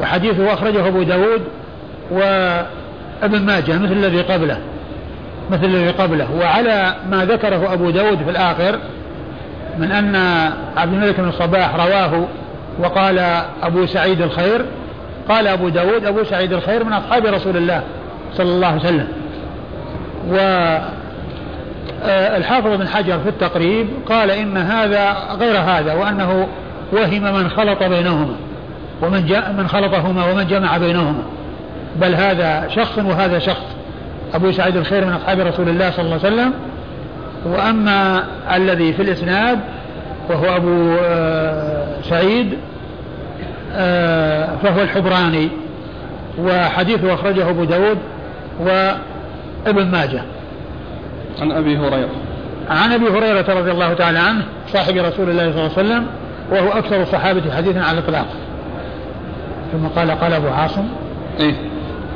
وحديثه أخرجه أبو داود وابن ماجه مثل الذي قبله. مثل الذي قبله. وعلى ما ذكره أبو داود في الآخر من أن عبد الملك بن الصباح رواه وقال أبو سعيد الخير قال أبو داود أبو سعيد الخير من أصحاب رسول الله صلى الله عليه وسلم. و آه، بن حجر في التقريب قال إن هذا غير هذا وأنه وهم من خلط بينهما ومن جاء من خلطهما ومن جمع بينهما. بل هذا شخص وهذا شخص. أبو سعيد الخير من أصحاب رسول الله صلى الله عليه وسلم. وأما الذي في الإسناد وهو أبو آه، سعيد آه، فهو الحبراني وحديثه أخرجه أبو داود وابن ماجه. عن أبي هريرة. عن أبي هريرة رضي الله تعالى عنه صاحب رسول الله صلى الله عليه وسلم وهو أكثر الصحابة حديثا على الإطلاق. ثم قال قال أبو عاصم إيه.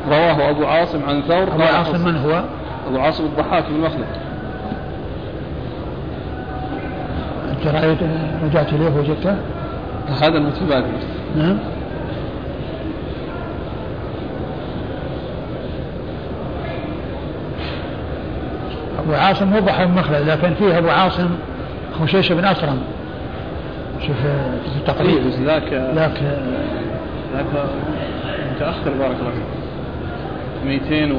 رواه أبو عاصم عن ثور. أبو عاصم من هو؟ أبو عاصم الضحاك بن مخلد. أنت رأيت رجعت إليه وجدته؟ هذا المتبادل نعم. أبو عاصم مو بحر مخلد لكن فيه أبو عاصم خشيش بن أسرم. شوف التقريب. إيه، ذاك ذاك ذاك متأخر بارك الله فيك. 200 و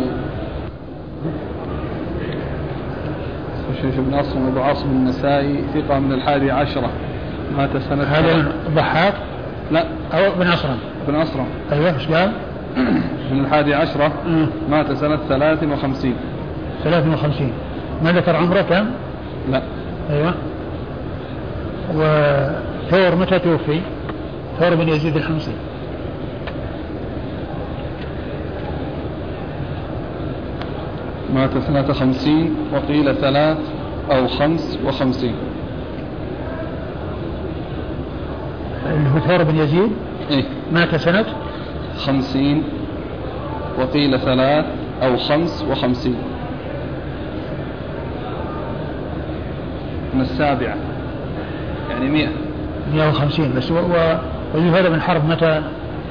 خشيش بن أسرم أبو عاصم النسائي ثقة من الحادي عشرة مات سنة هذا ضحاك لا. أو بن أسرم بن أسرم أيوه إيش قال؟ من الحادي عشرة مات سنة ثلاث وخمسين. ثلاث وخمسين. ما ذكر عمره كم؟ لا. أيوه. وثور متى توفي؟ ثور بن يزيد الحمصي. مات سنة خمسين وقيل ثلاث أو خمس وخمسين. اللي هو ثور بن يزيد؟ إيه. مات سنة؟ خمسين وقيل ثلاث أو خمس وخمسين. من السابعة. يعني مئة. 150 بس و... و... وزهير بن حرب متى؟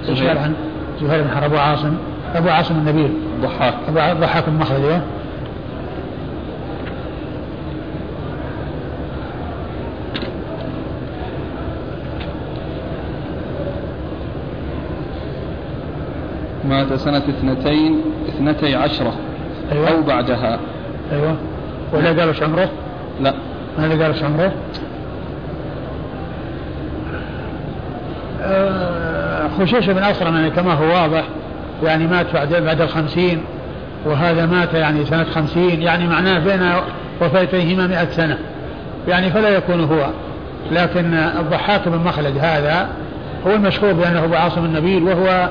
زهير. عن زهير بن حرب. أبو عاصم. أبو عاصم النبيل ضحاك أبو ع- ضحاك بن أيوه مات سنة اثنتين اثنتي عشرة. أيوه. أو بعدها. أيوه. ولا قالوا عمره؟ لا. ماذا قالوا إيش عمره؟ آه، خشيش بن أسرم يعني كما هو واضح يعني مات بعد بعد الخمسين وهذا مات يعني سنة خمسين يعني معناه بين وفاتيهما مئة سنة. يعني فلا يكون هو. لكن الضحاك بن مخلد هذا هو المشهور بأنه أبو عاصم النبيل وهو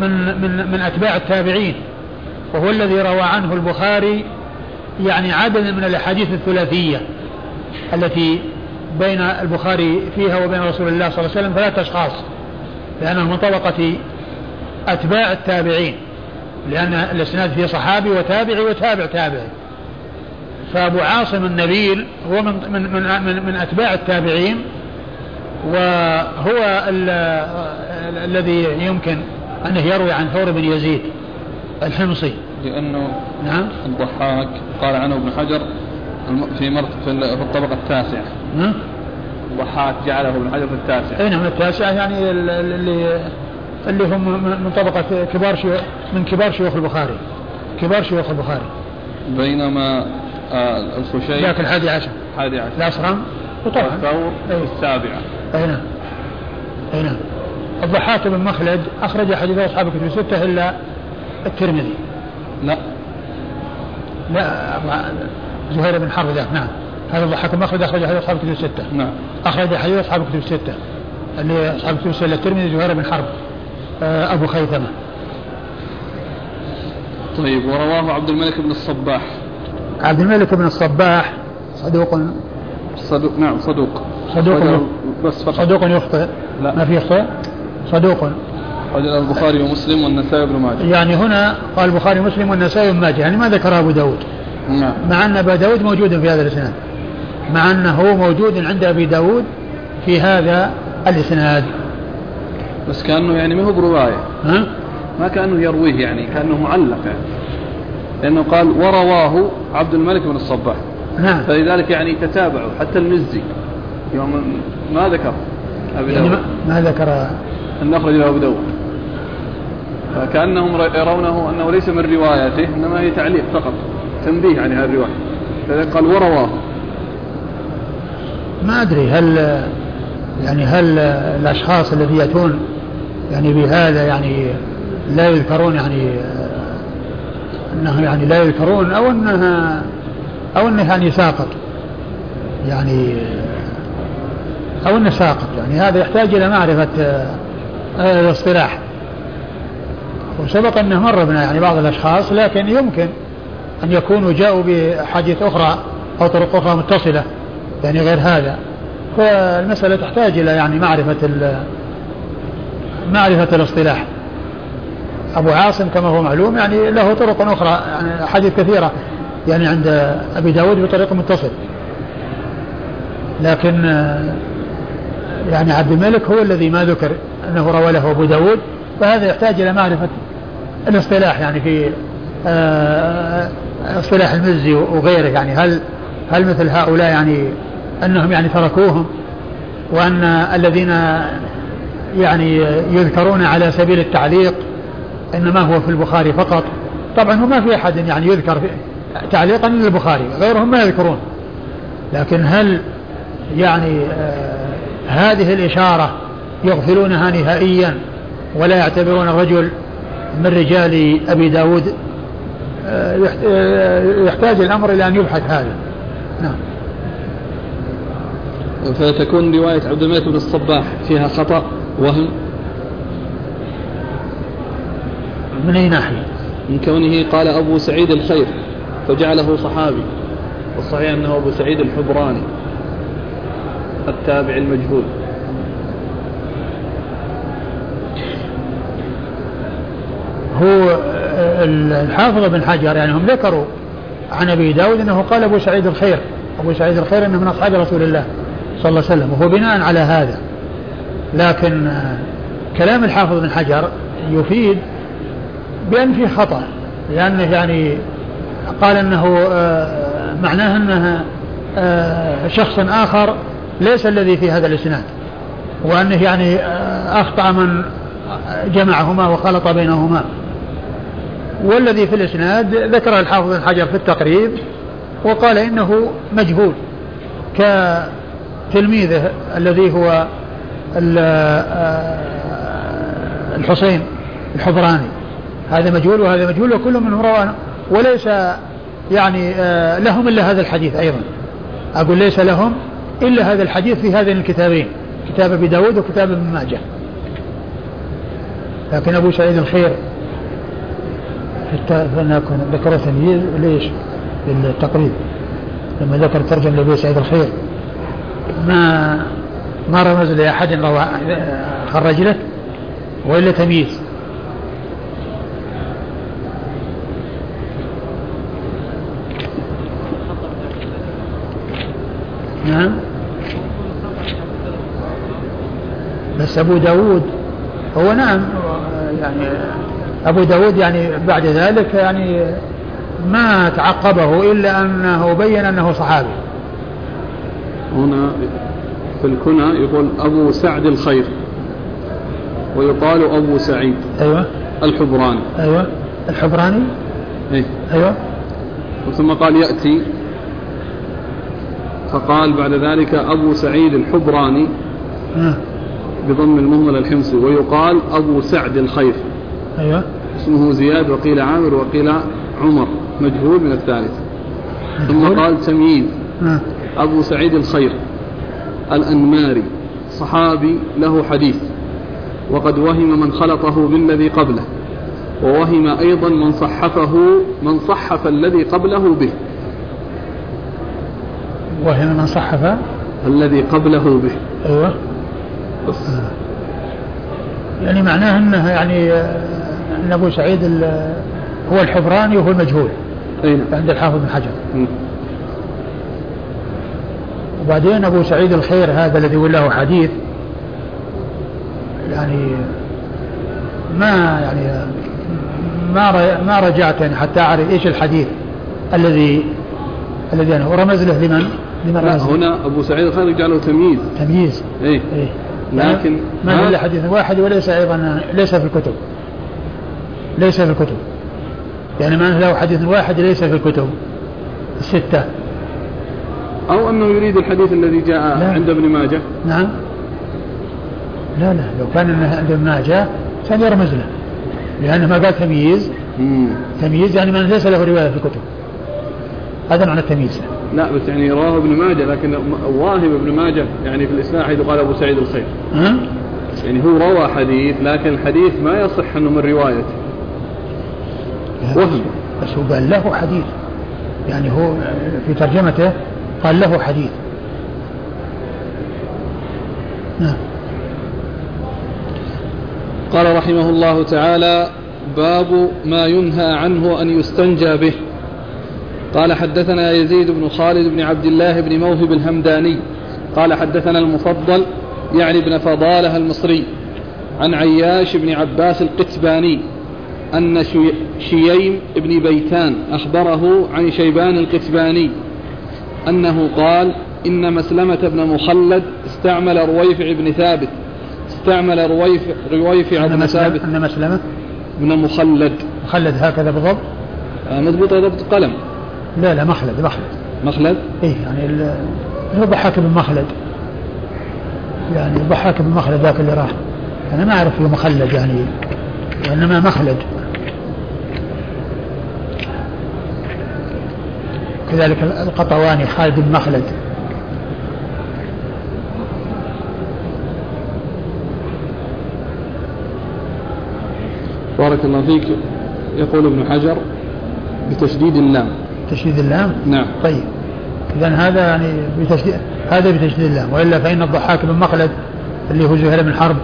من من من أتباع التابعين وهو الذي روى عنه البخاري يعني عددا من الأحاديث الثلاثية التي بين البخاري فيها وبين رسول الله صلى الله عليه وسلم ثلاثة أشخاص لأنه من طبقة أتباع التابعين لأن الإسناد فيه صحابي وتابعي وتابع تابعي. فأبو عاصم النبيل هو من من من, من, من أتباع التابعين وهو الذي يمكن أنه يروي عن ثور بن يزيد الحمصي. لأنه نعم. الضحاك قال عنه ابن حجر في مرت في الطبقة التاسعة. نعم. الضحاك جعله ابن حجر في التاسعة. أي نعم التاسعة يعني اللي اللي هم من طبقة كبار شيوخ من كبار شيوخ البخاري. كبار شيوخ البخاري. بينما آه ذاك الحادي عشر. الحادي عشر. الأصرم وطبعا. الثور أيه. السابعة. أي نعم. أي نعم. الضحاك بن مخلد أخرج حديث أصحاب الكتب الستة إلا الترمذي. لا. لا زهير بن حرب ذاك. نعم. هذا الضحاك بن مخلد أخرج حديث أصحاب الكتب الستة. نعم. أخرج حديث أصحاب الكتب الستة. اللي أصحاب الكتب الستة الترمذي زهير بن حرب. أبو خيثمة. طيب ورواه عبد الملك بن الصباح. عبد الملك بن الصباح صدوق. صدوق نعم صدوق. صدوق. بس فقط. صدوق يخطئ. لا. ما في يخطئ؟ صدوق. رجل البخاري ومسلم والنسائي بن ماجه. يعني هنا قال البخاري ومسلم والنسائي بن ماجه. يعني ما ذكر أبو داود؟ نعم. مع أن أبا داود موجود في هذا الإسناد. مع أنه موجود عند أبي داود في هذا الإسناد. بس كأنه يعني ما هو برواية. ها؟ ما كأنه يرويه يعني كأنه معلق. يعني لأنه قال ورواه عبد الملك بن الصباح. نعم فلذلك يعني تتابعوا حتى المزي. يوم ما ذكر أبي يعني داود. ما ذكر. أن أخرج له أبو داود. فكأنهم يرونه أنه ليس من روايته إنما هي تعليق فقط تنبيه عن هذه الرواية. فذلك قال ورواه. ما أدري هل يعني هل الأشخاص الذي يأتون يعني بهذا يعني لا يذكرون يعني أنه يعني لا يذكرون أو أنها أو أنه يعني ساقط. يعني أو أنه ساقط. يعني هذا يحتاج إلى معرفة آه، الاصطلاح. وسبق أنه مر بنا يعني بعض الأشخاص لكن يمكن أن يكونوا جاءوا بحديث أخرى أو طرق أخرى متصلة يعني غير هذا. فالمسألة تحتاج إلى يعني معرفة معرفة الاصطلاح. أبو عاصم كما هو معلوم يعني له طرق أخرى يعني حديث كثيرة. يعني عند أبي داود بطريق متصل لكن يعني عبد الملك هو الذي ما ذكر أنه روى له أبو داود فهذا يحتاج إلى معرفة الاصطلاح يعني في آه، اصطلاح المزي وغيره. يعني هل هل مثل هؤلاء يعني أنهم يعني تركوهم وأن الذين يعني يذكرون على سبيل التعليق إنما هو في البخاري فقط. طبعا هو ما في أحد يعني يذكر تعليقا للبخاري غيرهم ما يذكرون. لكن هل يعني آه هذه الإشارة يغفلونها نهائيا ولا يعتبرون الرجل من رجال أبي داود؟ آه، آه، يحتاج الأمر إلى أن يبحث هذا. نعم. فتكون رواية عبد الملك بن الصباح فيها خطأ. وهم من أي ناحية؟ من كونه قال أبو سعيد الخير فجعله صحابي والصحيح أنه أبو سعيد الحبراني التابع المجهول. هو الحافظ بن حجر يعني هم ذكروا عن أبي داود أنه قال أبو سعيد الخير أبو سعيد الخير إنه من أصحاب رسول الله صلى الله عليه وسلم وهو بناء على هذا. لكن كلام الحافظ بن حجر يفيد بأن في خطأ لأنه يعني قال إنه آه، معناه إنه آه، شخص آخر ليس الذي في هذا الإسناد وأنه يعني آه، أخطأ من جمعهما وخلط بينهما. والذي في الإسناد ذكر الحافظ بن حجر في التقريب وقال إنه مجهول كتلميذه الذي هو الحسين الحضراني. هذا مجهول وهذا مجهول وكل منهم رواه. وليس يعني آه، لهم إلا هذا الحديث أيضا. أقول ليس لهم إلا هذا الحديث في هذين الكتابين كتاب أبي داود وكتاب ابن ماجه. لكن أبو سعيد الخير حتى ذكر تمييز ليش؟ بالتقريب لما ذكر ترجمة لأبي سعيد الخير. ما ما رمز لأحد روى خرج له وإلا تمييز. نعم. بس أبو داود هو نعم يعني أبو داود يعني بعد ذلك يعني ما تعقبه إلا أنه بين أنه صحابي. هنا في الكنى يقول أبو سعد الخير ويقال أبو سعيد. أيوة. الحبراني. أيوة. الحبراني؟ إيه؟ أيوة. ثم قال يأتي فقال بعد ذلك أبو سعيد الحبراني آه. بضم المهمل الحمصي ويقال أبو سعد الخير. أيوة. اسمه زياد وقيل عامر وقيل عمر مجهول من الثالث. ثم قال تمييز. آه. أبو سعيد الخير. الأنماري صحابي له حديث. وقد وهم من خلطه بالذي قبله ووهم أيضا من صحفه من صحف الذي قبله به. وهم من صحف؟ الذي قبله به. أيوة. بس. يعني معناه أنه يعني أن أبو سعيد هو الحبراني وهو المجهول. أين؟ عند الحافظ بن حجر. م. وبعدين أبو سعيد الخير هذا الذي له حديث يعني ما يعني ما ما رجعت يعني حتى أعرف إيش الحديث الذي الذي أنا ورمز له لمن؟ لمن لا هنا أبو سعيد الخير جعله تمييز. تمييز؟ إيه؟ إيه. لكن ما إلا حديث واحد وليس أيضا ليس في الكتب. ليس في الكتب. يعني ما له حديث واحد ليس في الكتب. الستة. أو أنه يريد الحديث الذي جاء لا. عند ابن ماجه؟ نعم. لا لا. لو كان عند ابن ماجه كان يرمز له لأنه ما قال تمييز. مم. تمييز يعني من ليس له رواية في الكتب. هذا معنى التمييز. لا بس يعني رواه ابن ماجه لكن واهم ابن ماجه يعني في الإسناد حيث قال أبو سعيد الخير. ها؟ يعني هو روى حديث لكن الحديث ما يصح أنه من روايته. وهم. بس هو قال له حديث. يعني هو في ترجمته قال له حديث. نعم. قال رحمه الله تعالى باب ما ينهى عنه أن يستنجى به. قال حدثنا يزيد بن خالد بن عبد الله بن موهب الهمداني. قال حدثنا المفضل يعني ابن فضالة المصري عن عياش بن عباس القتباني أن شييم بن بيتان أخبره عن شيبان القتباني أنه قال إن مسلمة بن مخلد استعمل رويفع بن ثابت. استعمل رويفع, رويفع بن ثابت. أن مسلمة؟ بن مخلد. مخلد هكذا بالضبط؟ آه، مضبوطة ضبط قلم. لا لا مخلد مخلد. مخلد؟ إيه يعني هو ضحاك بن مخلد. يعني ضحاك بن مخلد ذاك اللي راح. أنا ما أعرف له مخلد يعني وإنما مخلد. كذلك القطواني خالد بن مخلد. بارك الله فيك. يقول ابن حجر بتشديد اللام. تشديد اللام؟ نعم. طيب. اذا هذا يعني بتشديد هذا بتشديد اللام. وإلا فإن الضحاك بن مخلد اللي هو زهير بن حرب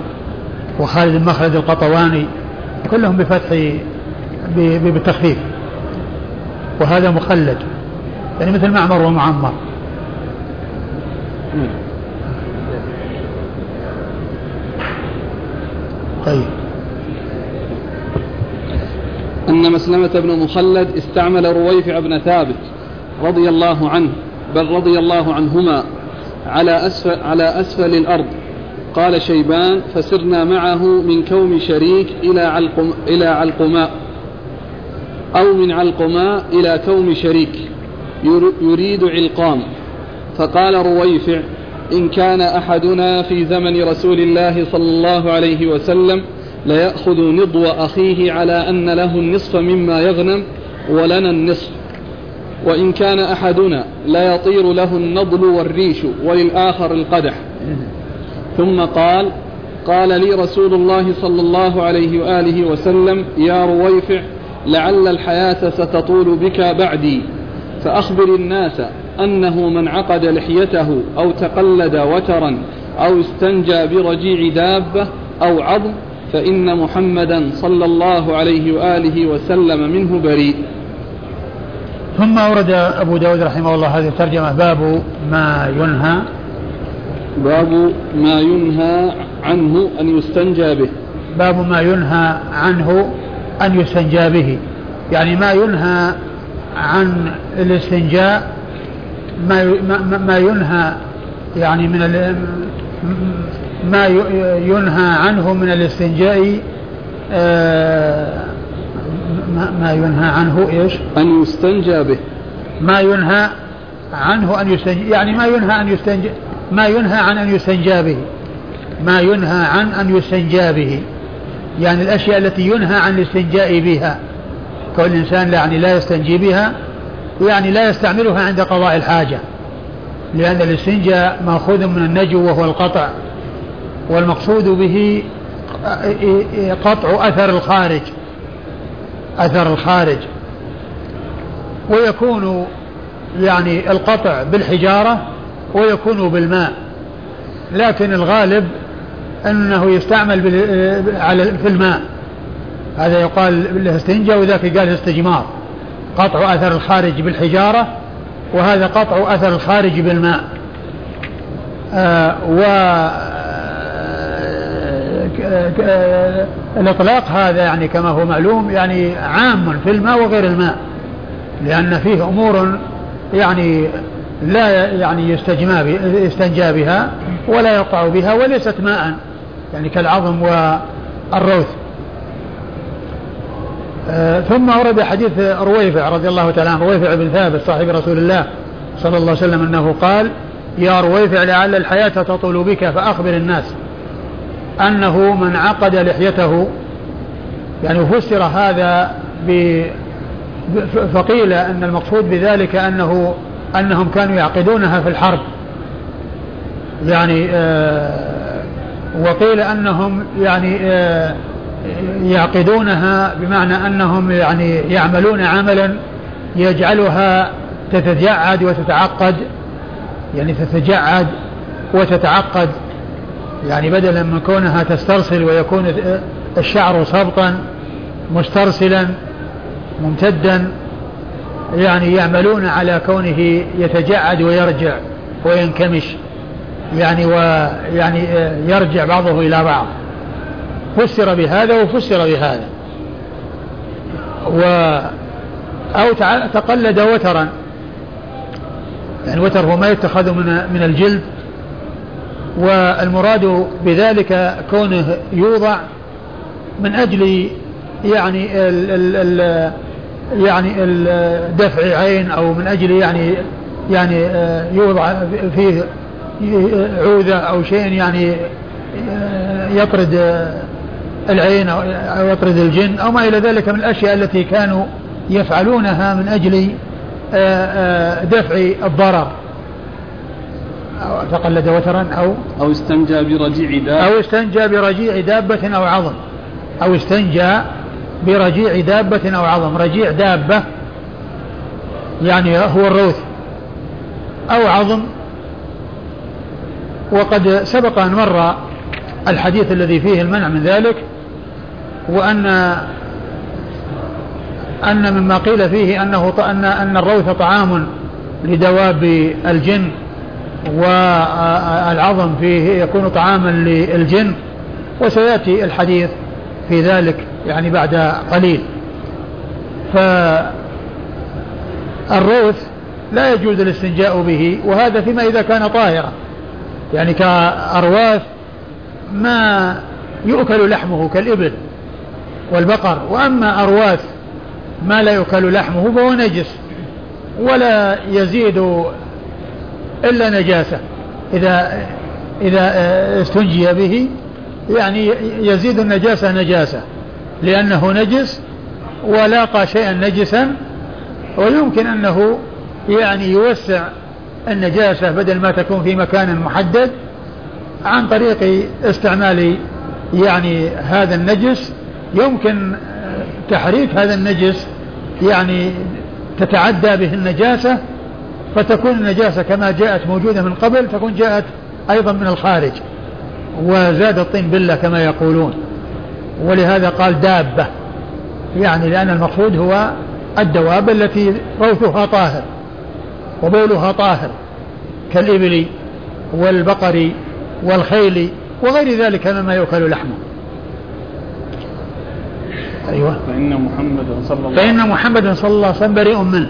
وخالد بن مخلد القطواني كلهم بفتح ب- ب- بالتخفيف. وهذا مخلد. يعني مثل معمر ومعمر. طيب. أن مسلمة بن مخلد استعمل رويفع بن ثابت رضي الله عنه بل رضي الله عنهما على أسفل, على أسفل الأرض. قال شيبان فسرنا معه من كوم شريك إلى إلى علقماء أو من علقماء إلى كوم شريك. يريد علقام. فقال رويفع إن كان أحدنا في زمن رسول الله صلى الله عليه وسلم ليأخذ نضو أخيه على أن له النصف مما يغنم ولنا النصف. وإن كان أحدنا لا يطير له النضل والريش وللآخر القدح. ثم قال قال لي رسول الله صلى الله عليه وآله وسلم يا رويفع لعل الحياة ستطول بك بعدي. فأخبر الناس أنه من عقد لحيته أو تقلد وترا أو استنجى برجيع دابة أو عظم فإن محمدا صلى الله عليه وآله وسلم منه بريء. ثم أورد أبو داود رحمه الله هذه الترجمة باب ما ينهى. باب ما ينهى عنه أن يستنجى به. باب ما ينهى عنه أن يستنجى به. يعني ما ينهى عن الاستنجاء ما ما ينهى يعني من ما ينهى عنه من الاستنجاء آه، ما ينهى عنه إيش؟ أن يستنجى به. ما ينهى عنه أن يستنجى يعني ما ينهى أن يستنجى ما ينهى عن أن يستنجى به. ما ينهى عن أن يستنجى به. يعني الأشياء التي ينهى عن الاستنجاء بها. كون الإنسان يعني لا يستنجي بها يعني لا يستعملها عند قضاء الحاجة لأن الاستنجاء مأخوذ من النجو وهو القطع والمقصود به قطع أثر الخارج أثر الخارج. ويكون يعني القطع بالحجارة ويكون بالماء لكن الغالب أنه يستعمل في الماء. هذا يقال له استنجا وذاك قال استجمار قطع أثر الخارج بالحجارة وهذا قطع أثر الخارج بالماء. آه و الإطلاق هذا يعني كما هو معلوم يعني عام في الماء وغير الماء لأن فيه أمور يعني لا يعني يستجمى يستنجى بها ولا يقطع بها وليست ماء يعني كالعظم والروث. آه ثم ورد حديث رويفع رضي الله تعالى عنه رويفع بن ثابت صاحب رسول الله صلى الله عليه وسلم أنه قال يا رويفع لعل الحياة تطول بك فأخبر الناس أنه من عقد لحيته. يعني فسر هذا ب فقيل أن المقصود بذلك أنه أنهم كانوا يعقدونها في الحرب. يعني آه وقيل أنهم يعني آه يعقدونها بمعنى أنهم يعني يعملون عملا يجعلها تتجعد وتتعقد يعني تتجعد وتتعقد يعني بدلا من كونها تسترسل ويكون الشعر سبطا مسترسلا ممتدا يعني يعملون على كونه يتجعد ويرجع وينكمش يعني ويعني يرجع بعضه إلى بعض. فسر بهذا وفسر بهذا. و أو تقلد وترا. يعني وتر هو ما يتخذ من من الجلد. والمراد بذلك كونه يوضع من أجل يعني ال ال ال يعني دفع عين أو من أجل يعني يعني يوضع فيه عوذة أو شيء يعني يطرد العين أو يطرد الجن أو ما إلى ذلك من الأشياء التي كانوا يفعلونها من أجل آه، دفع الضرر. أو تقلد وترا أو أو استنجى برجيع دابة. أو استنجى برجيع دابة أو عظم. أو استنجى برجيع دابة أو عظم. رجيع دابة يعني هو الروث. أو عظم. وقد سبق أن مر الحديث الذي فيه المنع من ذلك وأن أن مما قيل فيه أنه أن أن الروث طعام لدواب الجن والعظم فيه يكون طعاما للجن وسيأتي الحديث في ذلك يعني بعد قليل. فالروث لا يجوز الاستنجاء به وهذا فيما إذا كان طاهرا. يعني كأرواث ما يؤكل لحمه كالإبل والبقر وأما أرواث ما لا يؤكل لحمه فهو نجس ولا يزيد إلا نجاسة. إذا إذا استنجي به يعني يزيد النجاسة نجاسة لأنه نجس ولاقى شيئا نجسا ويمكن أنه يعني يوسع النجاسة بدل ما تكون في مكان محدد عن طريق استعمال يعني هذا النجس يمكن تحريك هذا النجس يعني تتعدى به النجاسة فتكون النجاسة كما جاءت موجودة من قبل تكون جاءت أيضا من الخارج وزاد الطين بالله كما يقولون. ولهذا قال دابة يعني لأن المقصود هو الدواب التي روثها طاهر وبولها طاهر كالإبل والبقر والخيل وغير ذلك مما يؤكل لحمه. أيوة. فإن محمد صلى الله فإن محمد صلى الله عليه وسلم بريء منه.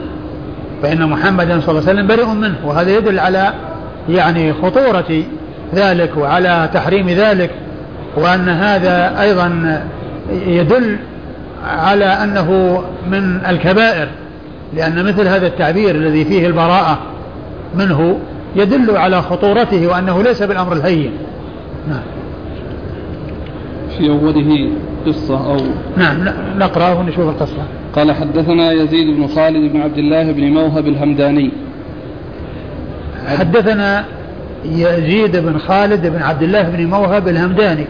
فإن محمد صلى الله عليه وسلم بريء منه. وهذا يدل على يعني خطورة ذلك وعلى تحريم ذلك. وأن هذا أيضا يدل على أنه من الكبائر. لأن مثل هذا التعبير الذي فيه البراءة منه يدل على خطورته وأنه ليس بالأمر الهين. نعم. في أوله قصة أو نعم نقرأ ونشوف القصة. قال حدثنا يزيد بن خالد بن عبد الله بن موهب الهمداني. حدثنا يزيد بن خالد بن عبد الله بن موهب الهمداني.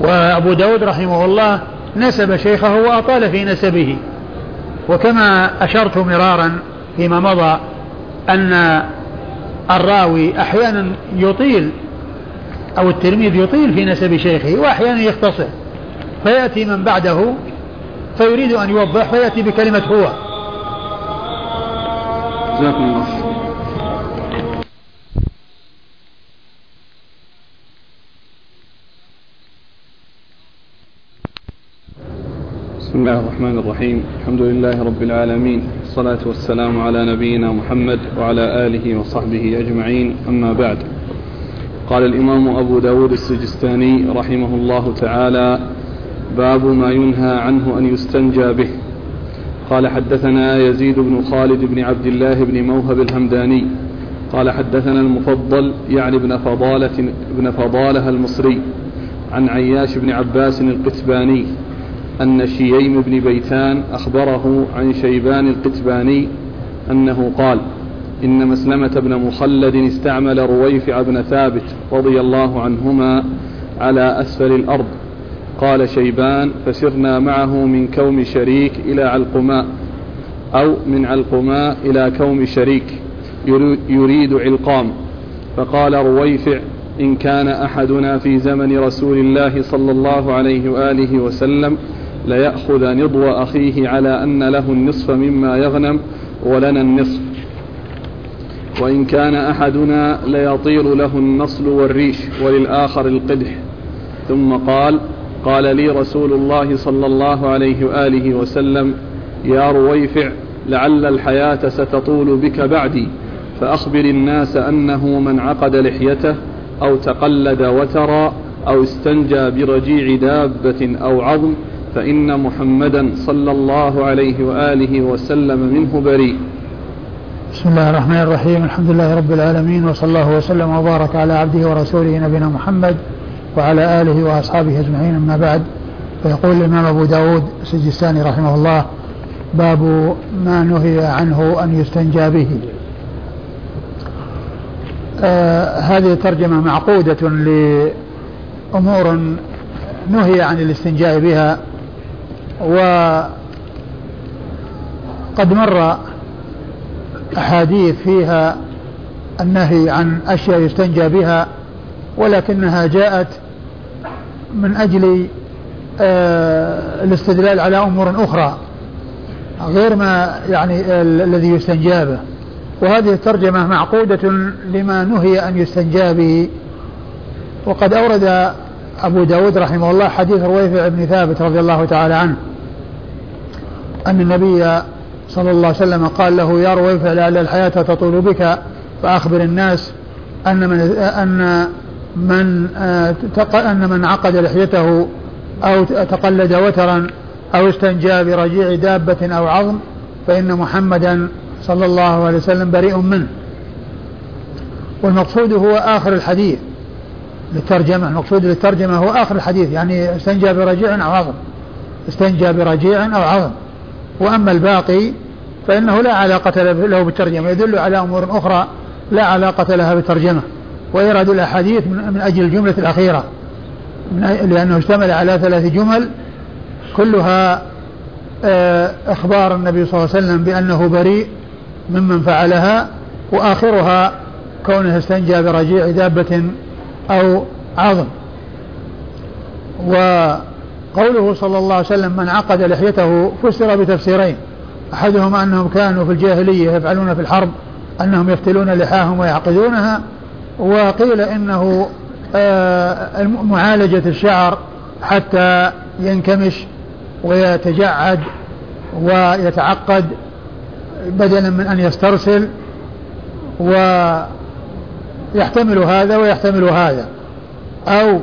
وأبو داود رحمه الله نسب شيخه وأطال في نسبه. وكما أشرت مرارا فيما مضى أن الراوي أحيانا يطيل أو التلميذ يطيل في نسب شيخه وأحيانا يختصر. فيأتي من بعده فيريد أن يوضح فيأتي بكلمة هو. جزاكم الله بسم الله الرحمن الرحيم الحمد لله رب العالمين الصلاة والسلام على نبينا محمد وعلى آله وصحبه أجمعين أما بعد قال الإمام أبو داود السجستاني رحمه الله تعالى باب ما ينهى عنه أن يستنجى به قال حدثنا يزيد بن خالد بن عبد الله بن موهب الهمداني قال حدثنا المفضل يعني ابن فضالة ابن فضالة المصري عن عياش بن عباس القتباني أن شييم بن بيتان أخبره عن شيبان القتباني أنه قال إن مسلمة بن مخلد استعمل رويفع بن ثابت رضي الله عنهما على أسفل الأرض. قال شيبان فسرنا معه من كوم شريك إلى علقماء أو من علقماء إلى كوم شريك يريد علقام. فقال رويفع إن كان أحدنا في زمن رسول الله صلى الله عليه وآله وسلم ليأخذ نضو أخيه على أن له النصف مما يغنم ولنا النصف. وإن كان أحدنا ليطير له النصل والريش وللآخر القدح. ثم قال قال لي رسول الله صلى الله عليه وآله وسلم يا رويفع لعل الحياة ستطول بك بعدي فأخبر الناس أنه من عقد لحيته أو تقلد وترى أو استنجى برجيع دابة أو عظم فإن محمدا صلى الله عليه وآله وسلم منه بريء. بسم الله الرحمن الرحيم. الحمد لله رب العالمين وصلى الله وسلم وبارك على عبده ورسوله نبينا محمد وعلى آله وأصحابه أجمعين. أما بعد فيقول الإمام أبو داود السجستاني رحمه الله باب ما نهي عنه أن يستنجى به. آه هذه ترجمة معقودة لأمور نهي عن الاستنجاء بها. وقد مر أحاديث فيها النهي عن أشياء يستنجى بها ولكنها جاءت من أجل آه الاستدلال على أمور أخرى غير ما يعني الذي يستنجى به. وهذه الترجمة معقودة لما نهي أن يستنجى به. وقد أورد أبو داود رحمه الله حديث رويفع بن ثابت رضي الله تعالى عنه. أن النبي صلى الله عليه وسلم قال له يا رويفع لعل الحياة تطول بك فأخبر الناس أن من أن من أن من عقد لحيته أو تقلد وترا أو استنجى برجيع دابة أو عظم فإن محمدا صلى الله عليه وسلم بريء منه. والمقصود هو آخر الحديث. للترجمة. المقصود للترجمة هو آخر الحديث يعني استنجى برجيع أو عظم. استنجى برجيع أو عظم. وأما الباقي فإنه لا علاقة له بالترجمة يدل على أمور أخرى لا علاقة لها بالترجمة. ويرد الأحاديث من أجل الجملة الأخيرة لأنه اشتمل على ثلاث جمل كلها آه، إخبار النبي صلى الله عليه وسلم بأنه بريء ممن فعلها وآخرها كونه استنجى برجيع دابة أو عظم. وقوله صلى الله عليه وسلم من عقد لحيته فسر بتفسيرين. أحدهما أنهم كانوا في الجاهلية يفعلون في الحرب أنهم يفتلون لحاهم ويعقدونها. وقيل إنه آه، معالجة الشعر حتى ينكمش ويتجعد ويتعقد بدلا من أن يسترسل. ويحتمل هذا ويحتمل هذا. أو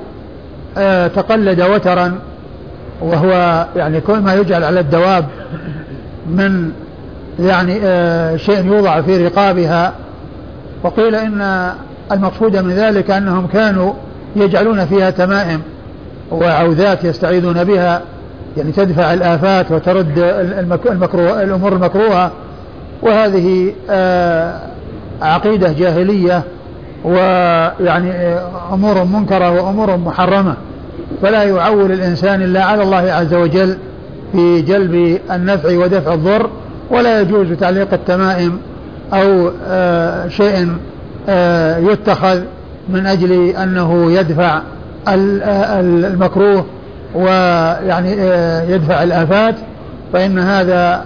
آه، تقلد وترا وهو يعني كل ما يجعل على الدواب من يعني آه، شيء يوضع في رقابها. وقيل إن المقصود من ذلك أنهم كانوا يجعلون فيها تمائم وعوذات يستعيذون بها. يعني تدفع الآفات وترد المكروه الأمور المكروهة. وهذه آه، عقيدة جاهلية ويعني آه، أمور منكرة وأمور محرمة. فلا يعول الإنسان إلا على الله عز وجل في جلب النفع ودفع الضر ولا يجوز تعليق التمائم أو آه، شيء يتخذ من أجل أنه يدفع المكروه ويعني يدفع الآفات. فإن هذا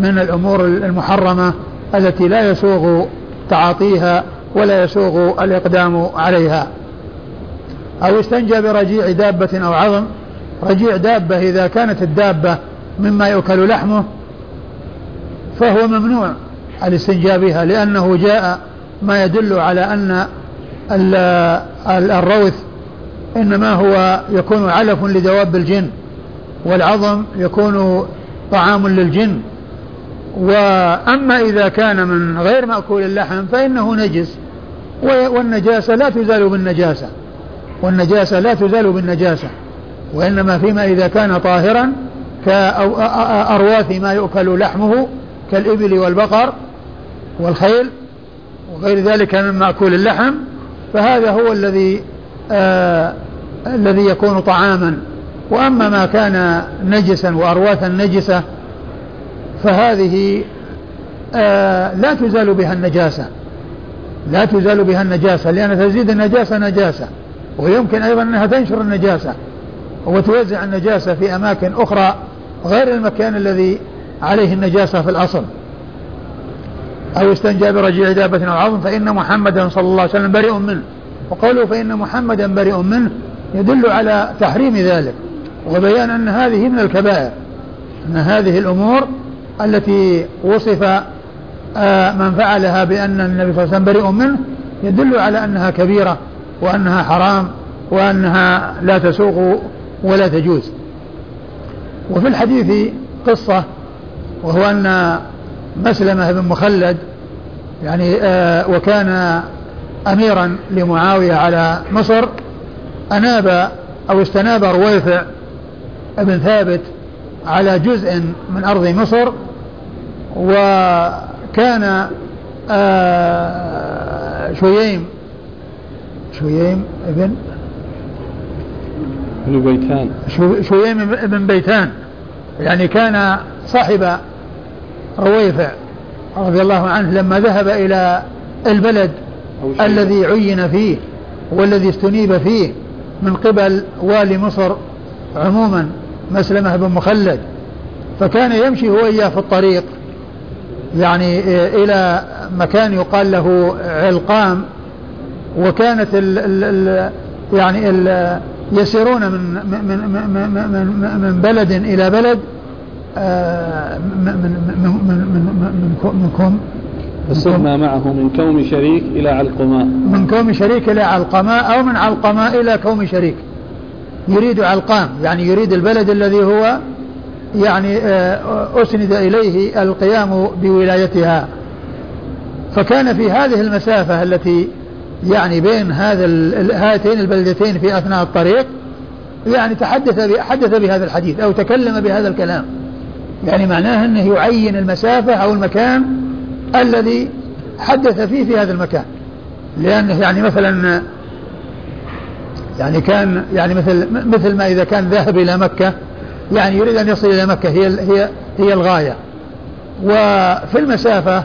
من الأمور المحرمة التي لا يسوغ تعاطيها ولا يسوغ الإقدام عليها. أو استنجى برجيع دابة أو عظم. رجيع دابة إذا كانت الدابة مما يؤكل لحمه فهو ممنوع الاستنجاء بها لأنه جاء ما يدل على أن الروث إنما هو يكون علف لدواب الجن والعظم يكون طعام للجن. وأما إذا كان من غير مأكول اللحم فإنه نجس. والنجاسة لا تزال بالنجاسة. والنجاسة لا تزال بالنجاسة. وإنما فيما إذا كان طاهرا كأرواث ما يؤكل لحمه كالإبل والبقر والخيل وغير ذلك من مأكول اللحم فهذا هو الذي آه الذي يكون طعاما. وأما ما كان نجسا وأرواثا نجسة فهذه آه لا تزال بها النجاسة. لا تزال بها النجاسة لأن تزيد النجاسة نجاسة ويمكن أيضا أنها تنشر النجاسة وتوزع النجاسة في أماكن أخرى غير المكان الذي عليه النجاسة في الأصل. أو استنجى برجيع دابة أو عظم فإن محمدا صلى الله عليه وسلم بريء منه. وقوله فإن محمدا بريء منه يدل على تحريم ذلك وبيان أن هذه من الكبائر أن هذه الأمور التي وصف آه، من فعلها بأن النبي صلى الله عليه وسلم بريء منه يدل على أنها كبيرة وأنها حرام وأنها لا تسوق ولا تجوز. وفي الحديث قصة وهو أن مسلمة بن مخلد يعني آه وكان أميرا لمعاوية على مصر أناب أو استناب رويفع ابن ثابت على جزء من أرض مصر وكان آه شويم شويم ابن ابن بيتان. شويم ابن بيتان. يعني كان صاحب رويفع رضي الله عنه لما ذهب إلى البلد الذي عين فيه والذي استنيب فيه من قبل والي مصر عموما مسلمة بن مخلد. فكان يمشي هو وإياه في الطريق. يعني إلى مكان يقال له علقام وكانت ال ال يعني ال يسيرون من من من من من بلد إلى بلد من من من من من كوم فسرنا معه من كوم شريك إلى علقماء من كوم شريك إلى علقماء أو من علقماء إلى كوم شريك يريد علقام يعني يريد البلد الذي هو يعني آه، أسند إليه القيام بولايتها. فكان في هذه المسافة التي يعني بين هذا هاتين البلدتين في أثناء الطريق يعني تحدث حدث بهذا الحديث أو تكلم بهذا الكلام. يعني معناه أنه يعين المسافة أو المكان الذي حدث فيه في هذا المكان. لأنه يعني مثلا يعني كان يعني مثل مثل ما إذا كان ذاهب إلى مكة يعني يريد أن يصل إلى مكة هي هي هي الغاية. وفي المسافة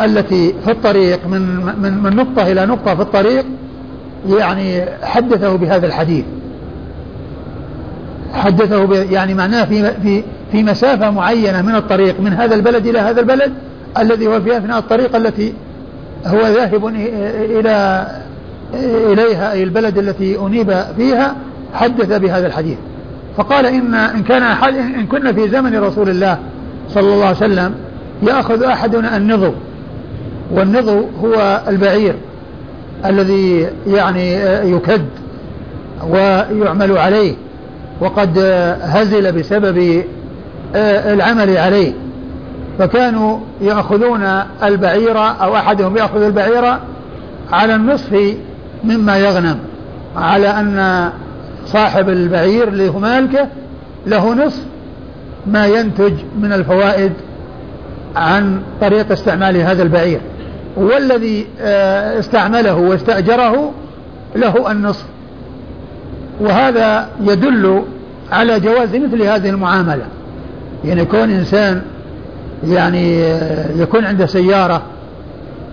التي في الطريق من من من نقطة إلى نقطة في الطريق يعني حدثه بهذا الحديث. حدثه يعني معناه في في في مسافة معينة من الطريق من هذا البلد إلى هذا البلد الذي هو في أثناء الطريق التي هو ذاهب إلى إليها أي البلد التي أنيب فيها حدث بهذا الحديث. فقال إن إن كان أحد إن كنا في زمن رسول الله صلى الله عليه وسلم يأخذ أحدنا النضو. والنضو هو البعير الذي يعني يكد ويعمل عليه وقد هزل بسبب العمل عليه. فكانوا يأخذون البعير أو أحدهم يأخذ البعير على النصف مما يغنم على أن صاحب البعير اللي هو مالكه له نصف ما ينتج من الفوائد عن طريق استعمال هذا البعير. والذي آه، استعمله واستأجره له النصف. وهذا يدل على جواز مثل هذه المعاملة. يعني يكون إنسان يعني آه، يكون عنده سيارة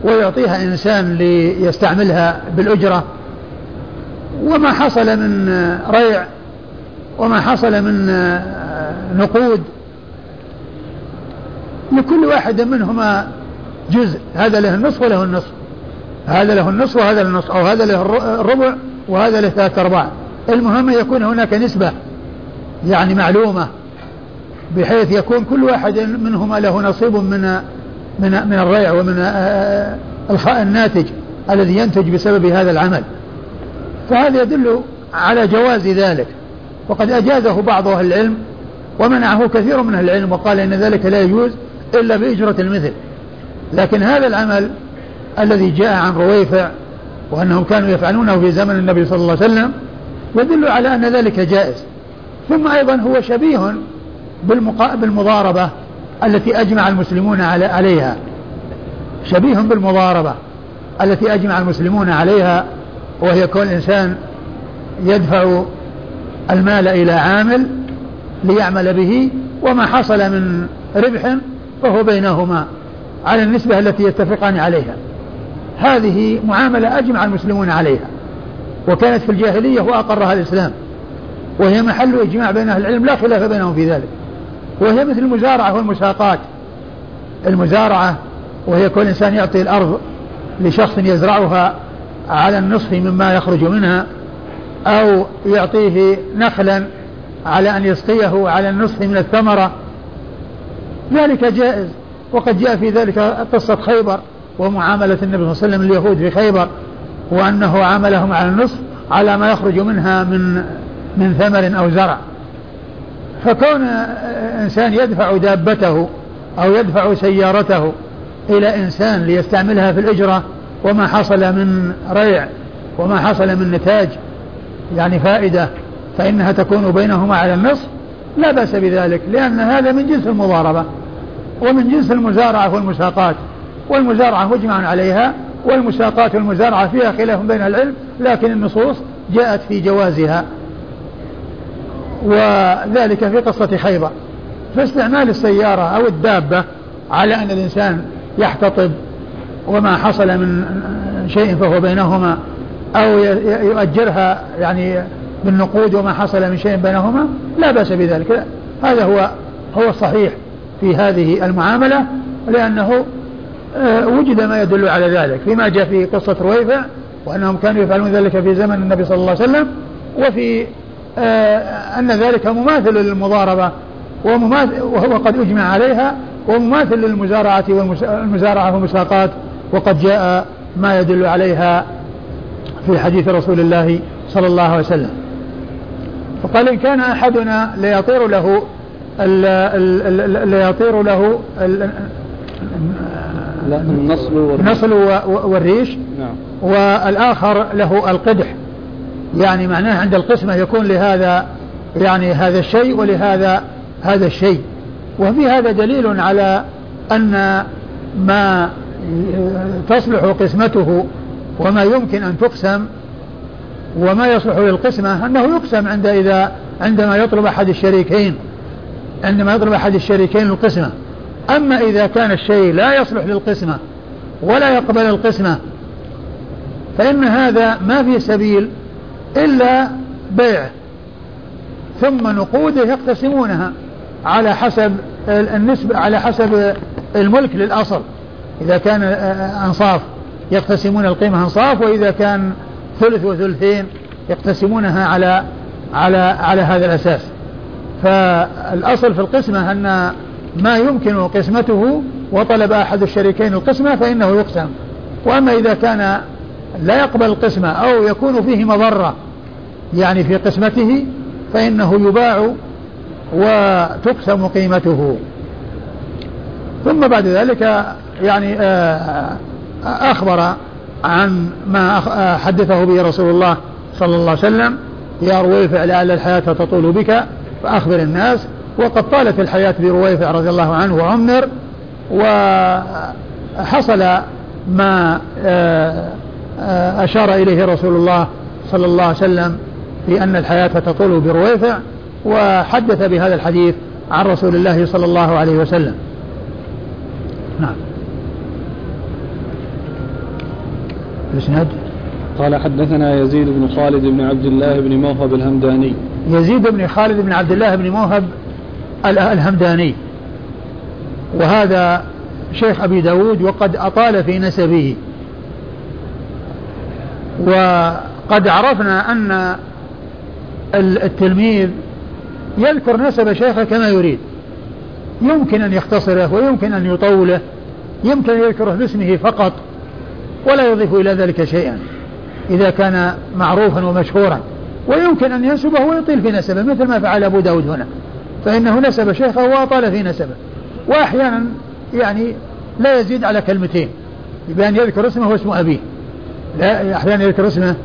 ويعطيها إنسان ليستعملها بالأجرة وما حصل من ريع وما حصل من نقود. لكل واحد منهما جزء هذا له النصف وله النصف. هذا له النصف وهذا له النصف أو هذا له الربع وهذا له ثلاثة أرباع. المهم يكون هناك نسبة يعني معلومة بحيث يكون كل واحد منهما له نصيب من من من الريع ومن الناتج الذي ينتج بسبب هذا العمل. فهذا يدل على جواز ذلك. وقد أجازه بعض أهل العلم ومنعه كثير من أهل العلم وقال إن ذلك لا يجوز إلا بإجرة المثل. لكن هذا العمل الذي جاء عن رويفع وأنهم كانوا يفعلونه في زمن النبي صلى الله عليه وسلم يدل على أن ذلك جائز. ثم أيضا هو شبيه بالمضاربة التي أجمع المسلمون عليها. شبيه بالمضاربة التي أجمع المسلمون عليها وهي كون إنسان يدفع المال إلى عامل ليعمل به وما حصل من ربح فهو بينهما على النسبة التي يتفقان عليها. هذه معاملة أجمع المسلمون عليها وكانت في الجاهلية وأقرها الإسلام وهي محل إجماع بين أهل العلم لا خلاف بينهم في ذلك وهي مثل المزارعة والمساقات. المزارعة وهي كل إنسان يعطي الأرض لشخص يزرعها على النصف مما يخرج منها أو يعطيه نخلا على أن يسقيه على النصف من الثمرة. ذلك جائز وقد جاء في ذلك قصة خيبر ومعاملة النبي صلى الله عليه وسلم اليهود في خيبر وأنه عاملهم على النصف على ما يخرج منها من من ثمر أو زرع. فكون إنسان يدفع دابته أو يدفع سيارته إلى إنسان ليستعملها في الإجرة وما حصل من ريع وما حصل من نتاج يعني فائدة فإنها تكون بينهما على النصف لا بأس بذلك لأن هذا من جنس المضاربة ومن جنس المزارعة والمساقات والمزارعة مجمع عليها والمساقات والمزارعة فيها خلاف بين العلم لكن النصوص جاءت في جوازها وذلك في قصة خيبر. فاستعمال السيارة أو الدابة على أن الإنسان يحتطب وما حصل من شيء فهو بينهما أو يؤجرها يعني بالنقود وما حصل من شيء بينهما لا بأس بذلك. هذا هو هو الصحيح في هذه المعاملة لأنه آه، وجد ما يدل على ذلك. فيما جاء في قصة رويفع وأنهم كانوا يفعلون ذلك في زمن النبي صلى الله عليه وسلم وفي آه، أن ذلك مماثل للمضاربة ومماثل وهو قد أجمع عليها ومماثل للمزارعة والمزارعة والمساقات. وقد جاء ما يدل عليها في حديث رسول الله صلى الله عليه وسلم. فقال إن كان أحدنا ليطير له ليطير له النصل النصل والريش. نعم. والآخر له القدح. يعني معناه عند القسمة يكون لهذا يعني هذا الشيء ولهذا هذا الشيء. وفي هذا دليل على أن ما تصلح قسمته وما يمكن أن تقسم وما يصلح للقسمة أنه يقسم عند إذا عندما يطلب أحد الشريكين عندما يطلب أحد الشريكين القسمة. أما إذا كان الشيء لا يصلح للقسمة ولا يقبل القسمة فإن هذا ما في سبيل إلا بيع. ثم نقوده يقتسمونها على حسب النسبة على حسب الملك للأصل. إذا كان أنصاف يقتسمون القيمة أنصاف وإذا كان ثلث وثلثين يقتسمونها على على على هذا الأساس. فالأصل في القسمة أن ما يمكن قسمته وطلب أحد الشريكين القسمة فإنه يقسم. وأما إذا كان لا يقبل القسمة أو يكون فيه مضرة يعني في قسمته فإنه يباع وتقسم قيمته. ثم بعد ذلك يعني آه، أخبر عن ما آه، حدثه به رسول الله صلى الله عليه وسلم يا رويفع لعل الحياة تطول بك فأخبر الناس. وقد طالت الحياة برويفع رضي الله عنه وعمر وحصل ما آه، أشار إليه رسول الله صلى الله عليه وسلم في أن الحياة تطول برويفع وحدث بهذا الحديث عن رسول الله صلى الله عليه وسلم. نعم. الاسناد قال حدثنا يزيد بن خالد بن عبد الله بن موهب الهمداني. يزيد بن خالد بن عبد الله بن موهب الهمداني. وهذا شيخ أبي داود وقد أطال في نسبه. وقد عرفنا أن التلميذ يذكر نسب شيخه كما يريد. يمكن أن يختصره ويمكن أن يطوله يمكن أن يذكره باسمه فقط ولا يضيف إلى ذلك شيئا إذا كان معروفا ومشهورا ويمكن أن ينسبه ويطيل في نسبه مثل ما فعل أبو داود هنا فإنه نسب شيخه وأطال في نسبه وأحيانا يعني لا يزيد على كلمتين بأن يذكر اسمه واسم أبيه لا أحيانا يذكر اسمه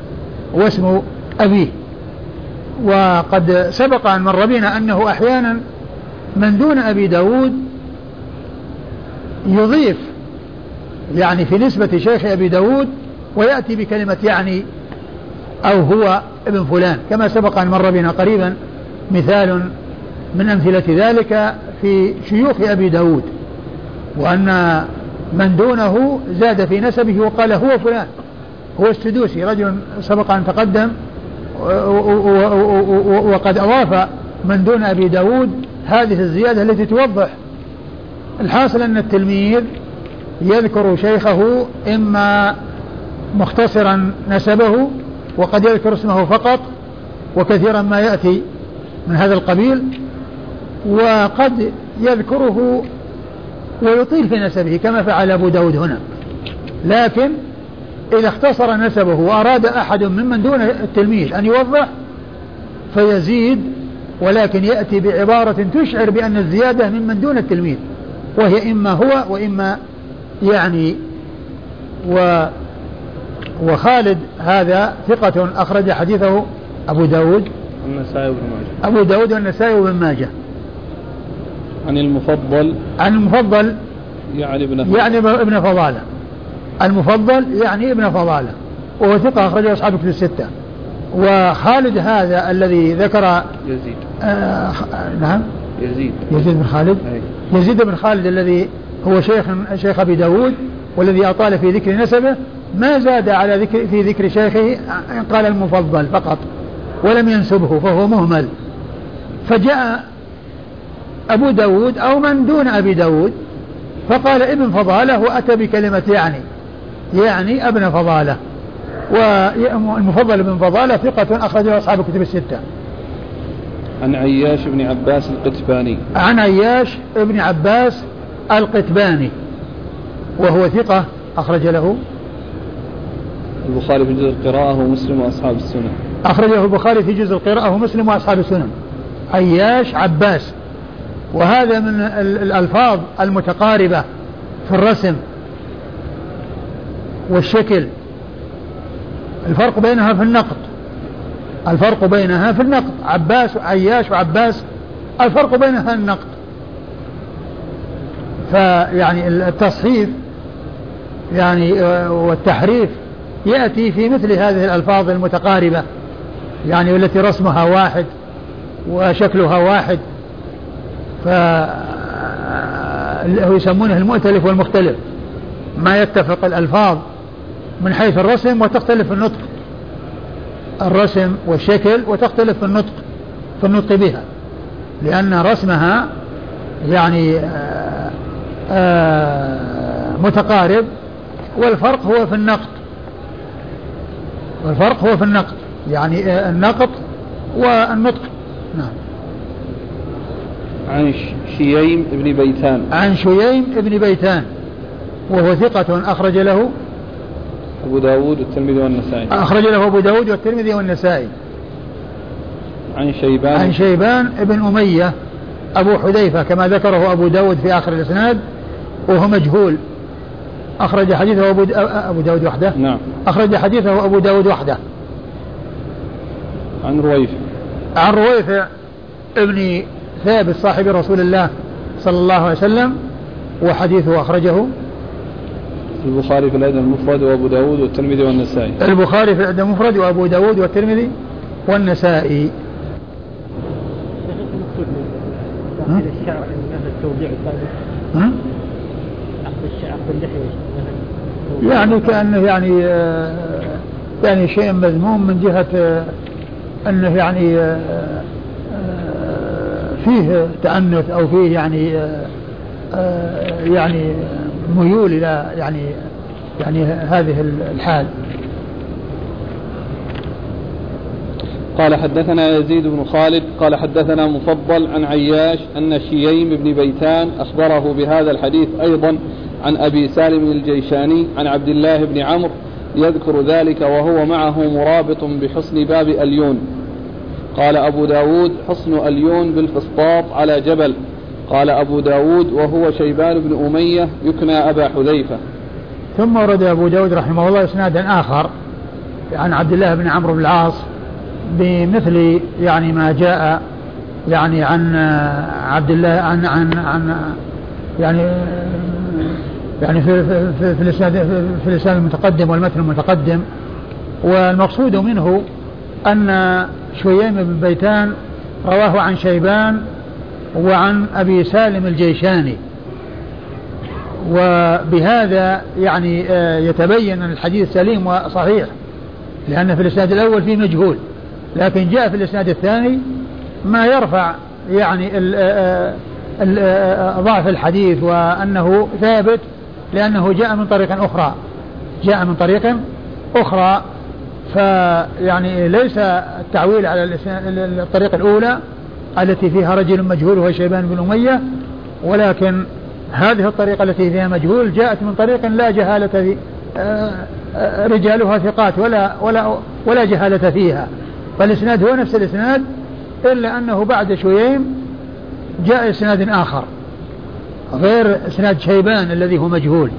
واسم أبيه. وقد سبق أن مر بنا أنه أحيانا من دون أبي داود يضيف يعني في نسبة شيخ أبي داود ويأتي بكلمة يعني أو هو ابن فلان. كما سبق أن مر بنا قريبا مثال من أمثلة ذلك في شيوخ أبي داود وأن من دونه زاد في نسبه وقال هو فلان. هو السدوسي رجل سبق أن تقدم وقد أضاف من دون أبي داود هذه الزيادة التي توضح الحاصل أن التلميذ يذكر شيخه إما مختصرا نسبه وقد يذكر اسمه فقط وكثيرا ما يأتي من هذا القبيل وقد يذكره ويطيل في نسبه كما فعل أبو داود هنا. لكن إذا اختصر نسبه وأراد أحد ممن دون التلميذ أن يوضح فيزيد ولكن يأتي بعبارة تشعر بأن الزيادة ممن دون التلميذ وهي إما هو وإما يعني و وخالد هذا ثقة أخرج حديثه أبو داود. النسائي وابن ماجه. أبو داود والنسائي وابن ماجه. عن المفضل. عن المفضل يعني ابن فضالة يعني ابن فضالة. المفضل يعني ابن فضالة وهو ثقة أخرجه أصحاب كتب الستة. وخالد هذا الذي ذكر يزيد. آه نعم. يزيد. يزيد بن خالد. أي. يزيد بن خالد الذي هو شيخ شيخ أبي داود والذي أطال في ذكر نسبه ما زاد على ذكر في ذكر شيخه قال المفضل فقط ولم ينسبه فهو مهمل. فجاء أبو داود أو من دون أبي داود فقال ابن فضالة وأتى بكلمة يعني يعني ابن فضالة. والمفضل بن فضالة ثقة أخرجه أصحاب الكتب الستة. عن عياش بن عباس القتباني. عن عياش بن عباس القتباني. وهو ثقة أخرج له. البخاري في جزء القراءة ومسلم وأصحاب السنن أخرجه البخاري في جزء القراءة ومسلم وأصحاب السنن عياش عباس. وهذا من الألفاظ المتقاربة في الرسم والشكل الفرق بينها في النقط الفرق بينها في النقط عباس وعياش وعباس الفرق بينها في النقط فيعني التصحيف يعني والتحريف يأتي في مثل هذه الألفاظ المتقاربة يعني والتي رسمها واحد وشكلها واحد. ف يسمونه المؤتلف والمختلف. ما يتفق الألفاظ من حيث الرسم وتختلف في النطق. الرسم والشكل وتختلف في النطق في النطق بها. لأن رسمها يعني آآ آآ متقارب والفرق هو في النقط والفرق هو في النقط يعني النقط والنطق. نعم. عن شييم بن بيتان. عن شييم بن بيتان وهو ثقة أخرج له أبو داود والترمذي والنسائي. أخرج له أبو داود والترمذي والنسائي. عن شيبان. عن شيبان بن أمية أبو حذيفة كما ذكره أبو داود في آخر الإسناد وهو مجهول. أخرج حديثه أبو, أبو داود وحده؟ نعم. أخرج حديثه أبو داود وحده. عن رويفع عن رويفع ابن ثابت صاحب رسول الله صلى الله عليه وسلم وحديثه أخرجه. البخاري في الأدب المفرد وأبو داود والترمذي والنسائي. البخاري في الأدب المفرد وأبو داود والترمذي والنسائي. يعني كأنه يعني يعني شيء مذموم من جهة أنه يعني فيه تأنث أو فيه يعني يعني ميول إلى يعني يعني هذه الحال. قال حدثنا يزيد بن خالد قال حدثنا مفضل عن عياش أن شييم بن بيتان أخبره بهذا الحديث أيضا عن أبي سالم الجيشاني عن عبد الله بن عمرو يذكر ذلك وهو معه مرابط بحصن باب أليون. قال أبو داود حصن أليون بالفسطاط على جبل. قال أبو داود وهو شيبان بن أمية يكنى أبا حذيفة. ثم ورد أبو داود رحمه الله إسنادا آخر عن عبد الله بن عمرو بن العاص بمثل يعني ما جاء يعني عن عبد الله عن عن عن يعني يعني في في في الإسناد في الإسناد المتقدم والمتن المتقدم. والمقصود منه أن شويم بن بيتان رواه عن شيبان وعن أبي سالم الجيشاني. وبهذا يعني آه، يتبين أن الحديث سليم وصحيح لأن في الإسناد الأول فيه مجهول لكن جاء في الإسناد الثاني ما يرفع يعني آه، آه، ضعف الحديث وأنه ثابت لأنه جاء من طريق أخرى. جاء من طريق أخرى فيعني ليس التعويل على الطريقة الأولى التي فيها رجل مجهول وهو شيبان بن أمية ولكن هذه الطريقة التي فيها مجهول جاءت من طريق لا جهالة آه، آه، رجالها ثقات ولا ولا ولا جهالة فيها. فالإسناد هو نفس الإسناد إلا أنه بعد شويين جاء إسناد آخر غير إسناد شيبان الذي هو مجهول.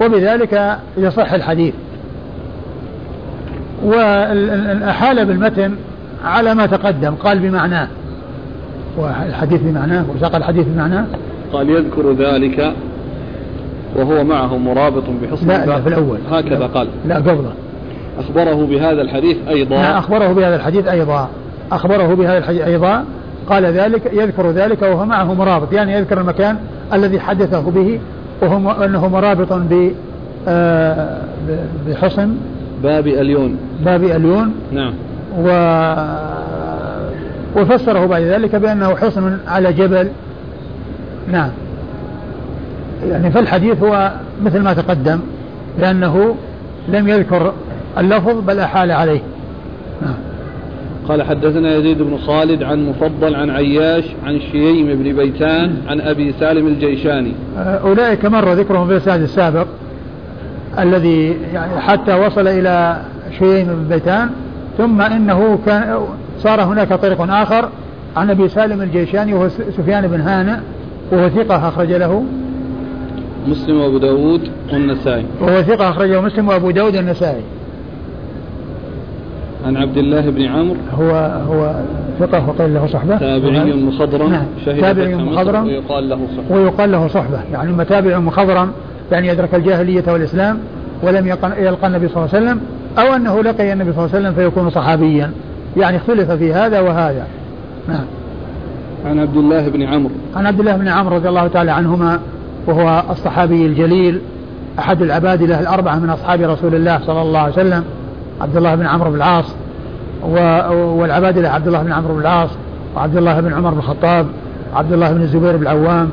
وبذلك يصح الحديث. وأحال بالمتن على ما تقدم قال بمعناه والحديث بمعناه وساق الحديث بمعناه. قال يذكر ذلك وهو معه مرابط بحصن لا, لا في الأول. هكذا قال. لا قبله. أخبره بهذا الحديث أيضا. لا أخبره بهذا الحديث أيضا. أخبره بهذا الحديث أيضا. قال ذلك يذكر ذلك وهو معه مرابط. يعني يذكر المكان الذي حدثه به وهو أنه مرابط ب آه، بحصن. باب أليون. باب أليون. نعم. و وفسره بعد ذلك بأنه حصن على جبل. نعم. يعني فالحديث هو مثل ما تقدم لأنه لم يذكر اللفظ بل أحال عليه. نعم. قال حدثنا يزيد بن خالد عن مفضل عن عياش عن شييم بن بيتان عن أبي سالم الجيشاني. أولئك مر ذكرهم في الإسناد السابق الذي يعني حتى وصل إلى شييم بن بيتان ثم إنه كان صار هناك طريق آخر عن أبي سالم الجيشاني وهو سفيان بن هانئ وهو ثقة أخرج له. مسلم وأبو داود والنسائي. وهو ثقة أخرجه مسلم وأبو داود والنسائي. عن عبد الله بن عمرو. هو هو ثقة وقيل له صحبة. تابعي مخضرم. نعم تابعي مخضرم. ويقال له صحبة. ويقال له صحبة. يعني إما تابع مخضرم يعني يدرك الجاهلية والإسلام ولم يلقى النبي صلى الله عليه وسلم أو أنه لقي النبي صلى الله عليه وسلم فيكون صحابيا. يعني اختلف في هذا وهذا. نعم. عن عبد الله بن عمرو. عن عبد الله بن عمرو رضي الله تعالى عنهما وهو الصحابي الجليل أحد العبادلة الأربعة من أصحاب رسول الله صلى الله عليه وسلم عبد الله بن عمرو بن العاص والعبادلة عبد الله بن عمرو بن العاص وعبد الله بن عمر بن الخطاب وعبد الله بن الزبير بن العوام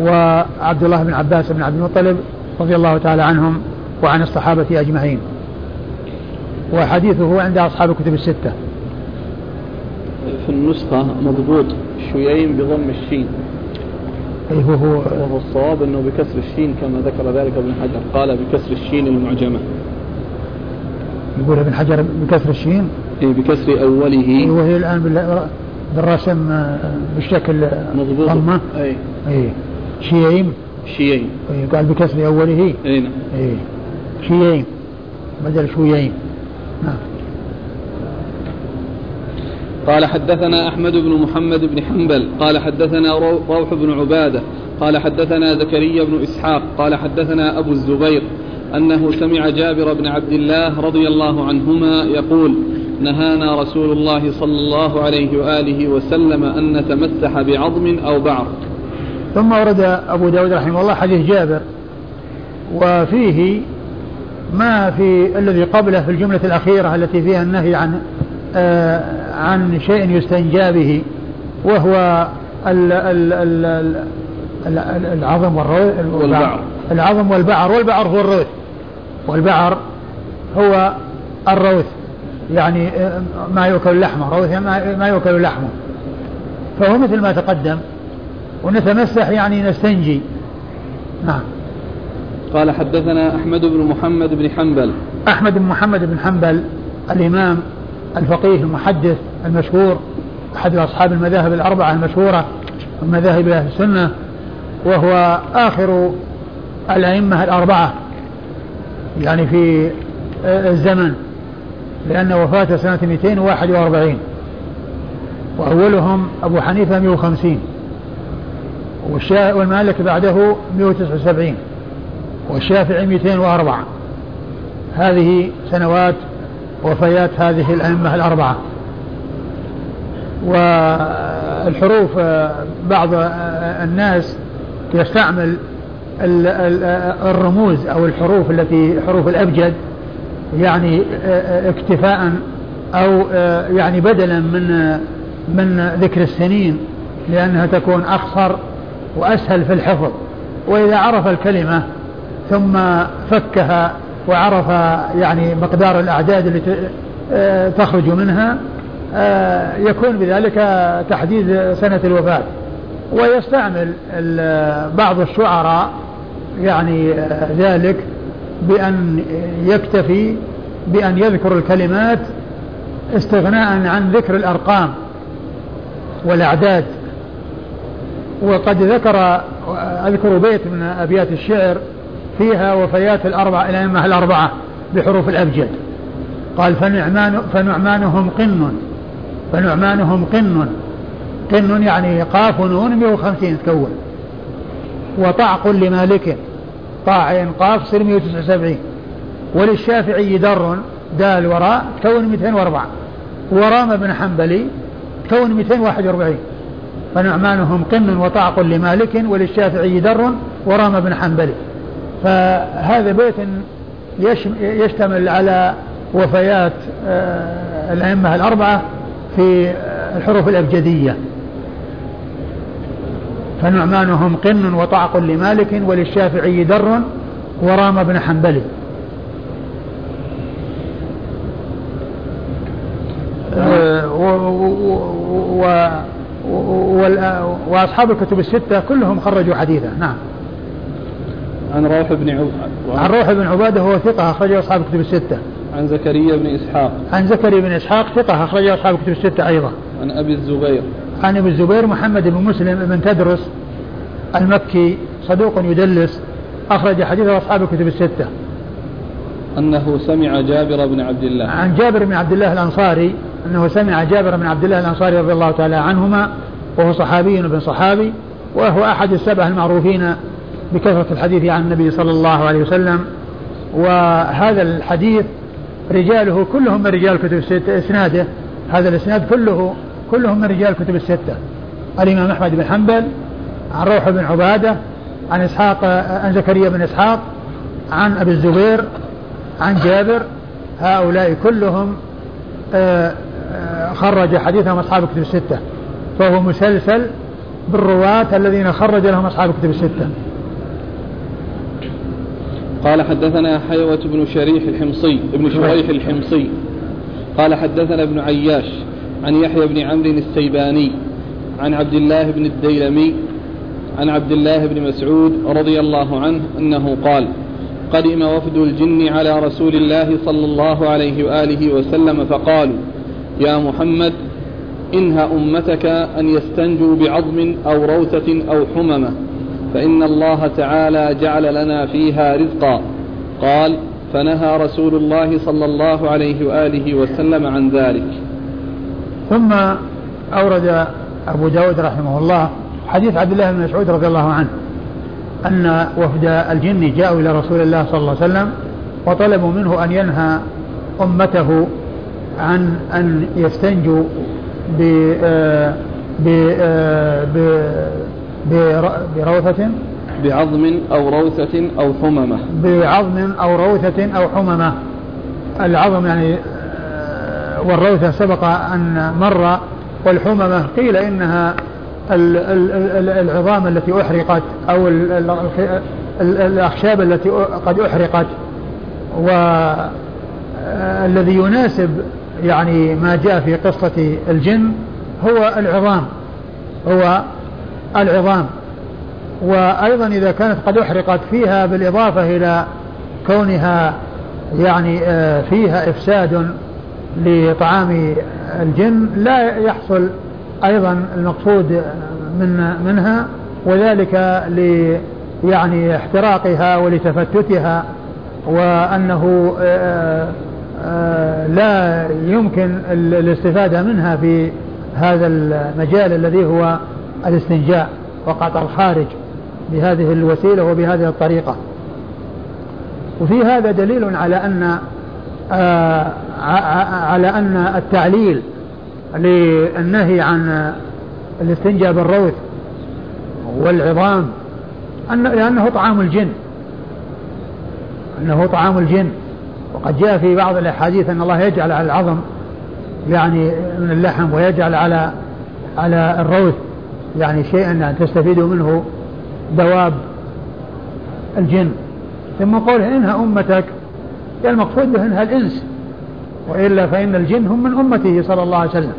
وعبد الله بن عباس بن عبد المطلب رضي الله تعالى عنهم وعن الصحابة أجمعين. وحديثه عند أصحاب الكتب الستة. في النسخة مضبوط شيين بضم الشين. أي هو هو وهو الصواب أنه بكسر الشين كما ذكر ذلك ابن حجر. قال بكسر الشين المعجمة. يقول ابن حجر بكسر الشين؟ أي بكسر أوله. وهي الآن بالرسم آه، بالشكل مضبوط. ضمة؟ أي أي شيئين؟ شيئين. قال بكسر أوله. أي نعم. أي شيئين. بدل شويين. نعم. قال حدثنا أحمد بن محمد بن حنبل قال حدثنا روح بن عبادة قال حدثنا زكريا بن إسحاق قال حدثنا أبو الزبير أنه سمع جابر بن عبد الله رضي الله عنهما يقول نهانا رسول الله صلى الله عليه وآله وسلم أن نتمسح بعظم أو بعر. ثم ورد أبو داود رحمه الله حديث جابر وفيه ما في الذي قبله في الجملة الأخيرة التي فيها النهي عن آه عن شيء يستنجى به وهو ال ال ال العظم والبعر. العظم والبعر والبعر هو الروث والبعر هو الروث. يعني آه، ما يؤكل لحمه روث ما يؤكل لحمه. فهو مثل ما تقدم ونتمسح يعني نستنجي. نعم. قال حدثنا أحمد بن محمد بن حنبل. أحمد بن محمد بن حنبل الإمام الفقيه المحدث المشهور أحد أصحاب المذاهب الأربعة المشهورة من مذاهب أهل السنة وهو آخر الأئمة الأربعة يعني في الزمن لأن وفاته سنة 241 وأولهم أبو حنيفة 150 والمالك بعده 179 والشافعي 204 هذه سنوات وفيات هذه الأئمة الأربعة. والحروف بعض الناس يستعمل الرموز أو الحروف التي حروف الأبجد يعني اكتفاء أو يعني بدلا من من ذكر السنين لأنها تكون أخصر وأسهل في الحفظ. وإذا عرف الكلمة ثم فكها وعرف يعني مقدار الأعداد التي آه، تخرج منها آه، يكون بذلك تحديد سنة الوفاة. ويستعمل بعض الشعراء يعني آه، ذلك بأن يكتفي بأن يذكر الكلمات استغناء عن ذكر الأرقام والأعداد. وقد ذكر أذكر بيت من أبيات الشعر فيها وفيات الأربع الأئمة الأربعة بحروف الأبجد. قال فنعمان فنعمانهم قن فنعمانهم قن. قن يعني قاف ونون 150 تكون. وطعق لمالك طاع قاف تصير 179 وللشافعي در دال وراء تكون 204 ورام بن حنبلي تكون 241 فنعمانهم قن وطعق لمالك وللشافعي در ورام بن حنبلي. فهذا بيت يشتمل على وفيات آه، الأئمة الأربعة في الحروف الأبجدية. فنعمانهم قن وطعق لمالك وللشافعي در ورام بن حنبل. وأصحاب الكتب الستة كلهم خرجوا حديثا. نعم. عن روح بن عبادة عن روح بن عبادة هو ثقة أخرجه أصحاب الكتب الستة. عن زكريا بن إسحاق. عن زكريا بن إسحاق ثقة أخرجه أصحاب الكتب الستة أيضا. عن أبي الزبير. عن أبي الزبير محمد بن مسلم بن تدرس المكي صدوق يدلس أخرج حديثه أصحاب الكتب الستة. أنه سمع جابر بن عبد الله. عن جابر بن عبد الله الأنصاري أنه سمع جابر بن عبد الله الأنصاري رضي الله تعالى عنهما وهو صحابي بن صحابي وهو أحد السبع المعروفين بكثرة الحديث عن النبي صلى الله عليه وسلم. وهذا الحديث رجاله كلهم من رجال كتب الستة. إسناده هذا الإسناد كله كلهم من رجال كتب الستة. الإمام أحمد بن حنبل عن روح بن عبادة عن إسحاق عن زكريا بن إسحاق عن أبي الزبير عن جابر. هؤلاء كلهم آه، آه، خرج حديثهم أصحاب كتب الستة. فهو مسلسل بالرواة الذين خرج لهم أصحاب كتب الستة. قال حدثنا حيوة بن شريح الحمصي ابن شريح الحمصي. قال حدثنا ابن عياش عن يحيى بن عمرو السيباني عن عبد الله بن الديلمي عن عبد الله بن مسعود رضي الله عنه أنه قال قدم وفد الجن على رسول الله صلى الله عليه وآله وسلم فقالوا يا محمد إنهى أمتك أن يستنجوا بعظم أو روثة أو حممة فإن الله تعالى جعل لنا فيها رزقا. قال فنهى رسول الله صلى الله عليه وآله وسلم عن ذلك. ثم أورد أبو داود رحمه الله حديث عبد الله بن مسعود رضي الله عنه أن وفد الجن جاءوا إلى رسول الله صلى الله عليه وسلم وطلبوا منه أن ينهى أمته عن أن يستنجوا ب بروثة؟ بعظم أو روثة أو حممة. بعظم أو روثة أو حممة. العظم يعني والروثة سبق أن مر والحممة قيل إنها العظام التي أحرقت أو الأخشاب التي قد أحرقت. والذي يناسب يعني ما جاء في قصة الجن هو العظام. هو العظام. وأيضا إذا كانت قد أحرقت فيها بالإضافة إلى كونها يعني آه، فيها إفساد لطعام الجن لا يحصل أيضا المقصود من منها وذلك ل يعني احتراقها ولتفتتها وأنه آه، آه، لا يمكن الاستفادة منها في هذا المجال الذي هو الاستنجاء وقطع الخارج بهذه الوسيلة وبهذه الطريقة. وفي هذا دليل على أن آه على أن التعليل للنهي عن الاستنجاء بالروث والعظام أن لأنه طعام الجن. أنه طعام الجن. وقد جاء في بعض الأحاديث أن الله يجعل على العظم يعني من اللحم ويجعل على على الروث. يعني شيئا يعني تستفيد منه دواب الجن. ثم قوله إنها أمتك المقصود به إنها الإنس وإلا فإن الجن هم من أمته صلى الله عليه وسلم.